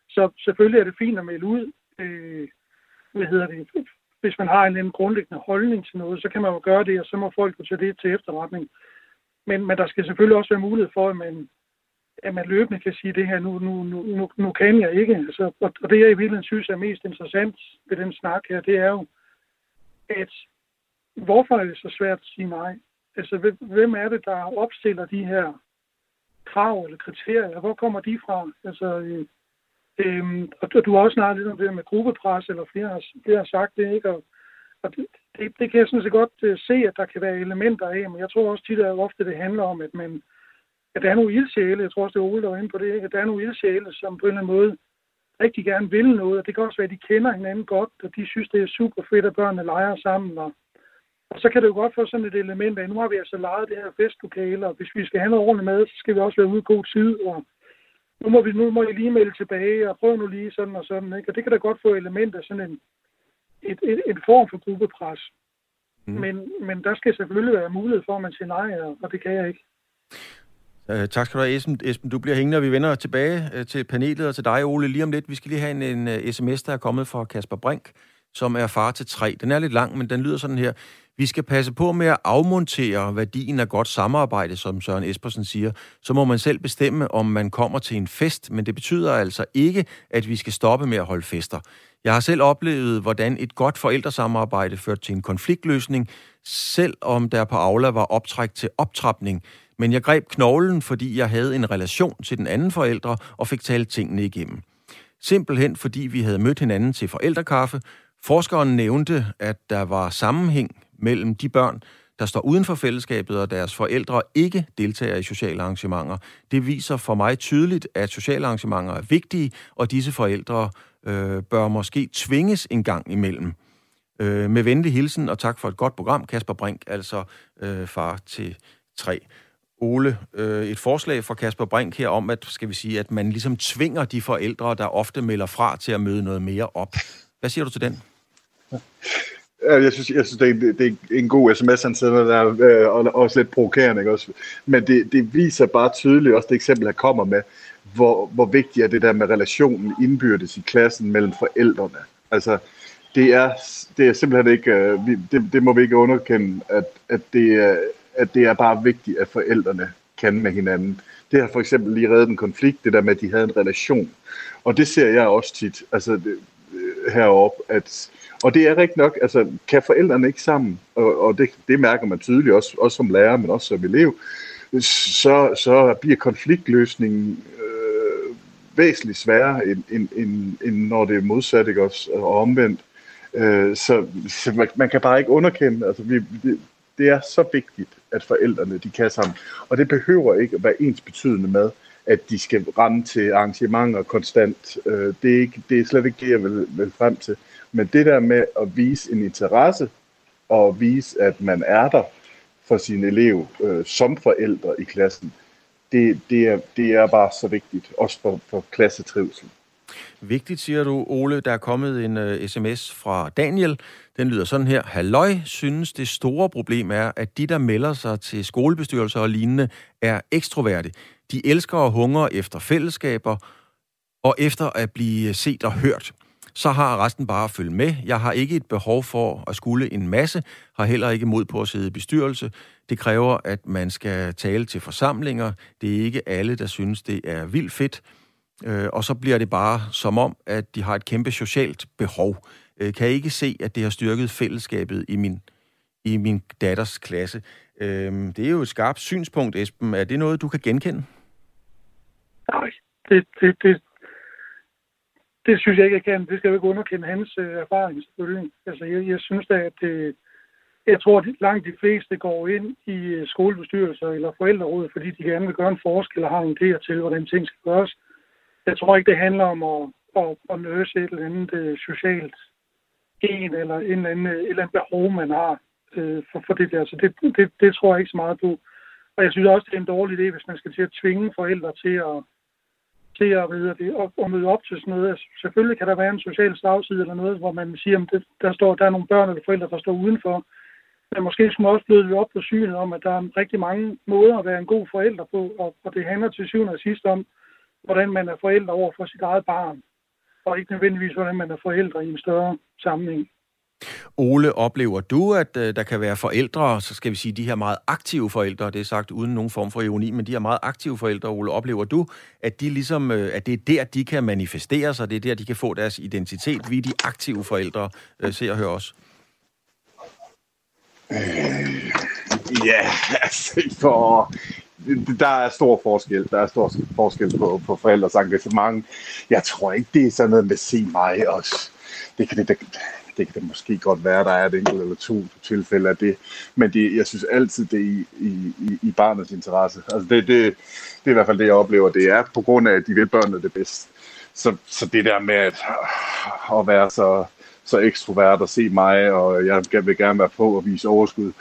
Så selvfølgelig er det fint at melde ud, øh, hvad hedder det, hvis man har en, en grundlæggende holdning til noget, så kan man jo gøre det, og så må folk jo tage det til efterretning. Men, men der skal selvfølgelig også være mulighed for, at man, at man løbende kan sige det her, nu, nu, nu, nu, nu kan jeg ikke. Altså, og, og det, jeg i virkeligheden synes er mest interessant ved den snak her, det er jo, at hvorfor er det så svært at sige nej? Altså, hvem er det, der opstiller de her krav eller kriterier? Hvor kommer de fra? Altså, øh, Øhm, og du har også snakket lidt om det med gruppepres, eller flere har, flere har sagt det, ikke? Og, og det, det, det kan jeg sådan set godt uh, se, at der kan være elementer af, men jeg tror også tit, at ofte det handler om, at, man, at der er nogle ildsjæle, jeg tror også, det er Ole, der var inde på det, ikke? at der er nogle ildsjæle, som på en eller anden måde rigtig gerne vil noget, og det kan også være, at de kender hinanden godt, og de synes, det er super fedt, at børnene leger sammen, og, og så kan det jo godt få sådan et element af, nu har vi altså lejet det her festlokale, og hvis vi skal have noget ordentligt mad, så skal vi også være ude i god tid, og nu må, vi, nu må I lige melde tilbage, og prøv nu lige sådan og sådan. Ikke? Og det kan da godt få elementer sådan en, et, et, en form for gruppepres. Mm. Men, men der skal selvfølgelig være mulighed for, at man siger nej, og, og det kan jeg ikke. Uh, tak skal du have, Esben. Esben, du bliver hængende, og vi vender tilbage uh, til panelet og til dig, Ole, lige om lidt. Vi skal lige have en, en uh, sms, der er kommet fra Kasper Brink, som er far til tre. Den er lidt lang, men den lyder sådan her. Vi skal passe på med at afmontere værdien af godt samarbejde, som Søren Espersen siger. Så må man selv bestemme, om man kommer til en fest, men det betyder altså ikke, at vi skal stoppe med at holde fester. Jeg har selv oplevet, hvordan et godt forældresamarbejde førte til en konfliktløsning, selvom der på Aula var optræk til optrapning. Men jeg greb knoglen, fordi jeg havde en relation til den anden forældre og fik talt tingene igennem. Simpelthen fordi vi havde mødt hinanden til forældrekaffe. Forskeren nævnte, at der var sammenhæng mellem de børn, der står uden for fællesskabet, og deres forældre ikke deltager i sociale arrangementer. Det viser for mig tydeligt, at sociale arrangementer er vigtige, og disse forældre øh, bør måske tvinges en gang imellem. Øh, med venlig hilsen, og tak for et godt program, Kasper Brink, altså øh, far til tre. Ole, øh, et forslag fra Kasper Brink her om, at, skal vi sige, at man ligesom tvinger de forældre, der ofte melder fra til at møde noget mere op. Hvad siger du til den? Øh, jeg synes, jeg synes det, er, det er en god sms, han sender der, øh, og også lidt provokerende. Ikke? Også. Men det, det viser bare tydeligt, også det eksempel, han kommer med, hvor, hvor vigtigt er det der med relationen indbyrdes i klassen mellem forældrene. Altså, det er, det er simpelthen ikke, øh, det, det må vi ikke underkende, at, at, det er, at det er bare vigtigt, at forældrene kan med hinanden. Det har for eksempel lige reddet en konflikt, det der med, at de havde en relation. Og det ser jeg også tit altså, det, heroppe, at og det er rigtigt nok, altså kan forældrene ikke sammen, og, og det, det mærker man tydeligt også, også som lærer, men også som elev, så, så bliver konfliktløsningen øh, væsentligt sværere, end, end, end, end når det er modsat, ikke også, og omvendt. Øh, så så man, man kan bare ikke underkende, altså vi, det, det er så vigtigt, at forældrene de kan sammen. Og det behøver ikke at være ens betydende med, at de skal rende til arrangementer konstant. Øh, det, er ikke, det er slet ikke det, jeg vil, vil frem til. Men det der med at vise en interesse, og vise, at man er der for sin elev øh, som forældre i klassen, det, det, er, det er bare så vigtigt, også for, for klassetrivsel. Vigtigt, siger du, Ole. Der er kommet en øh, uh, sms fra Daniel. Den lyder sådan her. Halløj synes, det store problem er, at de, der melder sig til skolebestyrelser og lignende, er ekstroverte. De elsker og hungrer efter fællesskaber og efter at blive set og hørt så har resten bare at følge med. Jeg har ikke et behov for at skulle en masse, har heller ikke mod på at sidde i bestyrelse. Det kræver, at man skal tale til forsamlinger. Det er ikke alle, der synes, det er vildt fedt. Øh, og så bliver det bare som om, at de har et kæmpe socialt behov. Øh, kan jeg ikke se, at det har styrket fællesskabet i min, i min datters klasse. Øh, det er jo et skarpt synspunkt, Esben. Er det noget, du kan genkende? Nej, det, det, det, det synes jeg ikke, jeg kan. Det skal jo ikke underkende hans øh, erfaring, selvfølgelig. Altså, jeg, jeg synes da, at det, jeg tror, at langt de fleste går ind i øh, skolebestyrelser eller forældreråd, fordi de gerne vil gøre en forskel og har en idé til, hvordan ting skal gøres. Jeg tror ikke, det handler om at, at, at nøse et eller andet øh, socialt gen eller en eller anden, øh, et eller andet behov, man har øh, for, for det der. Så det, det, det tror jeg ikke så meget på. Og jeg synes også, det er en dårlig idé, hvis man skal til at tvinge forældre til at til at, ved det, op, og møde op til sådan noget. Altså, selvfølgelig kan der være en social slagside eller noget, hvor man siger, at der, står, der er nogle børn eller forældre, der står udenfor. Men måske skulle man også bløde op på synet om, at der er rigtig mange måder at være en god forælder på, og, og det handler til syvende og sidst om, hvordan man er forældre over for sit eget barn, og ikke nødvendigvis, hvordan man er forældre i en større sammenhæng. Ole, oplever du, at øh, der kan være forældre, så skal vi sige de her meget aktive forældre, det er sagt uden nogen form for ironi, men de her meget aktive forældre, Ole, oplever du, at, de ligesom, øh, at det er der, de kan manifestere sig, det er der, de kan få deres identitet, vi de aktive forældre, øh, ser og hører os? Øh, ja, altså for... Der er stor forskel. Der er stor forskel på, på forældres engagement. Jeg tror ikke, det er sådan noget med se mig også. Det kan det, det, det kan det måske godt være, der er et enkelt eller to tilfælde af det. Men det, jeg synes altid, det er i, i, i barnets interesse. Altså det, det, det er i hvert fald det, jeg oplever. Det er på grund af, at de vil børnene det bedst. Så, så det der med at, at være så, så ekstrovert og se mig, og jeg vil gerne være på og vise overskud,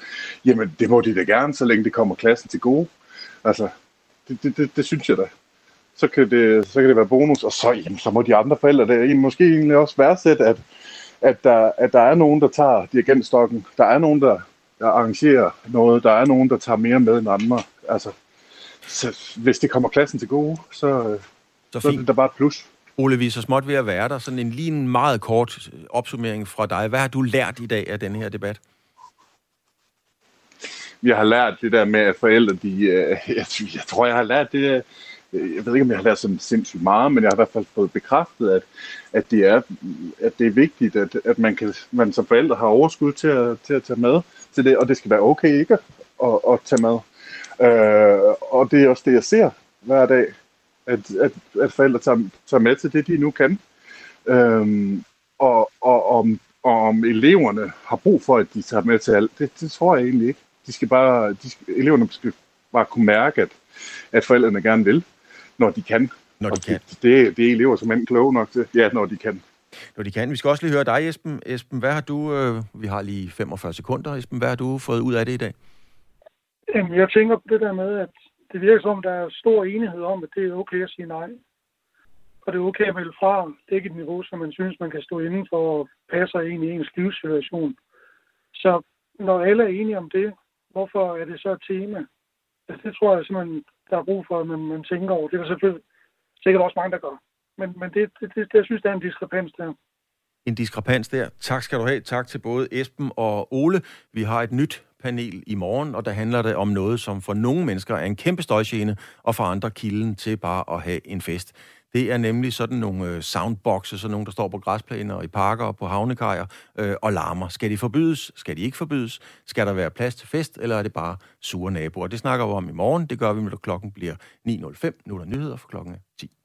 jamen det må de da gerne, så længe det kommer klassen til gode. Altså, det, det, det, det synes jeg da. Så kan det, så kan det være bonus, og så, jamen, så må de andre forældre der måske egentlig også værdsætte, at, at der, at der er nogen, der tager dirigentstokken. Der er nogen, der, arrangere noget. Der er nogen, der tager mere med end andre. Altså, så hvis det kommer klassen til gode, så, så, så er det da bare et plus. Ole, vi er så småt ved at være der. Sådan en lige en meget kort opsummering fra dig. Hvad har du lært i dag af den her debat? Jeg har lært det der med, at forældre, de, øh, jeg, jeg tror, jeg har lært det, jeg ved ikke, om jeg har lært sådan sindssygt meget, men jeg har i hvert fald fået bekræftet, at, at, det, er, at det er vigtigt, at, at man, kan, man som forældre har overskud til at, til at tage med til det, og det skal være okay ikke at, at tage med. Øh, og det er også det, jeg ser hver dag, at, at, at forældre tager, tager med til det, de nu kan. Øh, og, og, om, og om eleverne har brug for, at de tager med til alt, det, det tror jeg egentlig ikke. De skal bare, de skal, eleverne skal bare kunne mærke, at, at forældrene gerne vil når de kan. Når de kan. Det, det, det er elever, som er kloge nok til. Ja, når de kan. Når de kan. Vi skal også lige høre dig, Esben. Esben, hvad har du... Øh, vi har lige 45 sekunder, Esben. Hvad har du fået ud af det i dag? Jamen, jeg tænker på det der med, at det virker som, der er stor enighed om, at det er okay at sige nej. Og det er okay at melde fra. Det er ikke et niveau, som man synes, man kan stå inden for og passe ind i ens livssituation. Så når alle er enige om det, hvorfor er det så et tema? Altså, det tror jeg simpelthen, der er brug for, at man, man tænker over. Det er der selvfølgelig sikkert også mange, der gør. Men, men det, det, det, det, jeg synes, der er en diskrepans der. En diskrepans der. Tak skal du have. Tak til både Esben og Ole. Vi har et nyt panel i morgen, og der handler det om noget, som for nogle mennesker er en kæmpe støjgene, og for andre kilden til bare at have en fest. Det er nemlig sådan nogle øh, soundboxes, sådan nogle, der står på græsplæner, i parker og på havnekajer øh, og larmer. Skal de forbydes? Skal de ikke forbydes? Skal der være plads til fest, eller er det bare sure naboer? Det snakker vi om i morgen. Det gør vi, når klokken bliver 9.05. Nu er der nyheder for klokken 10.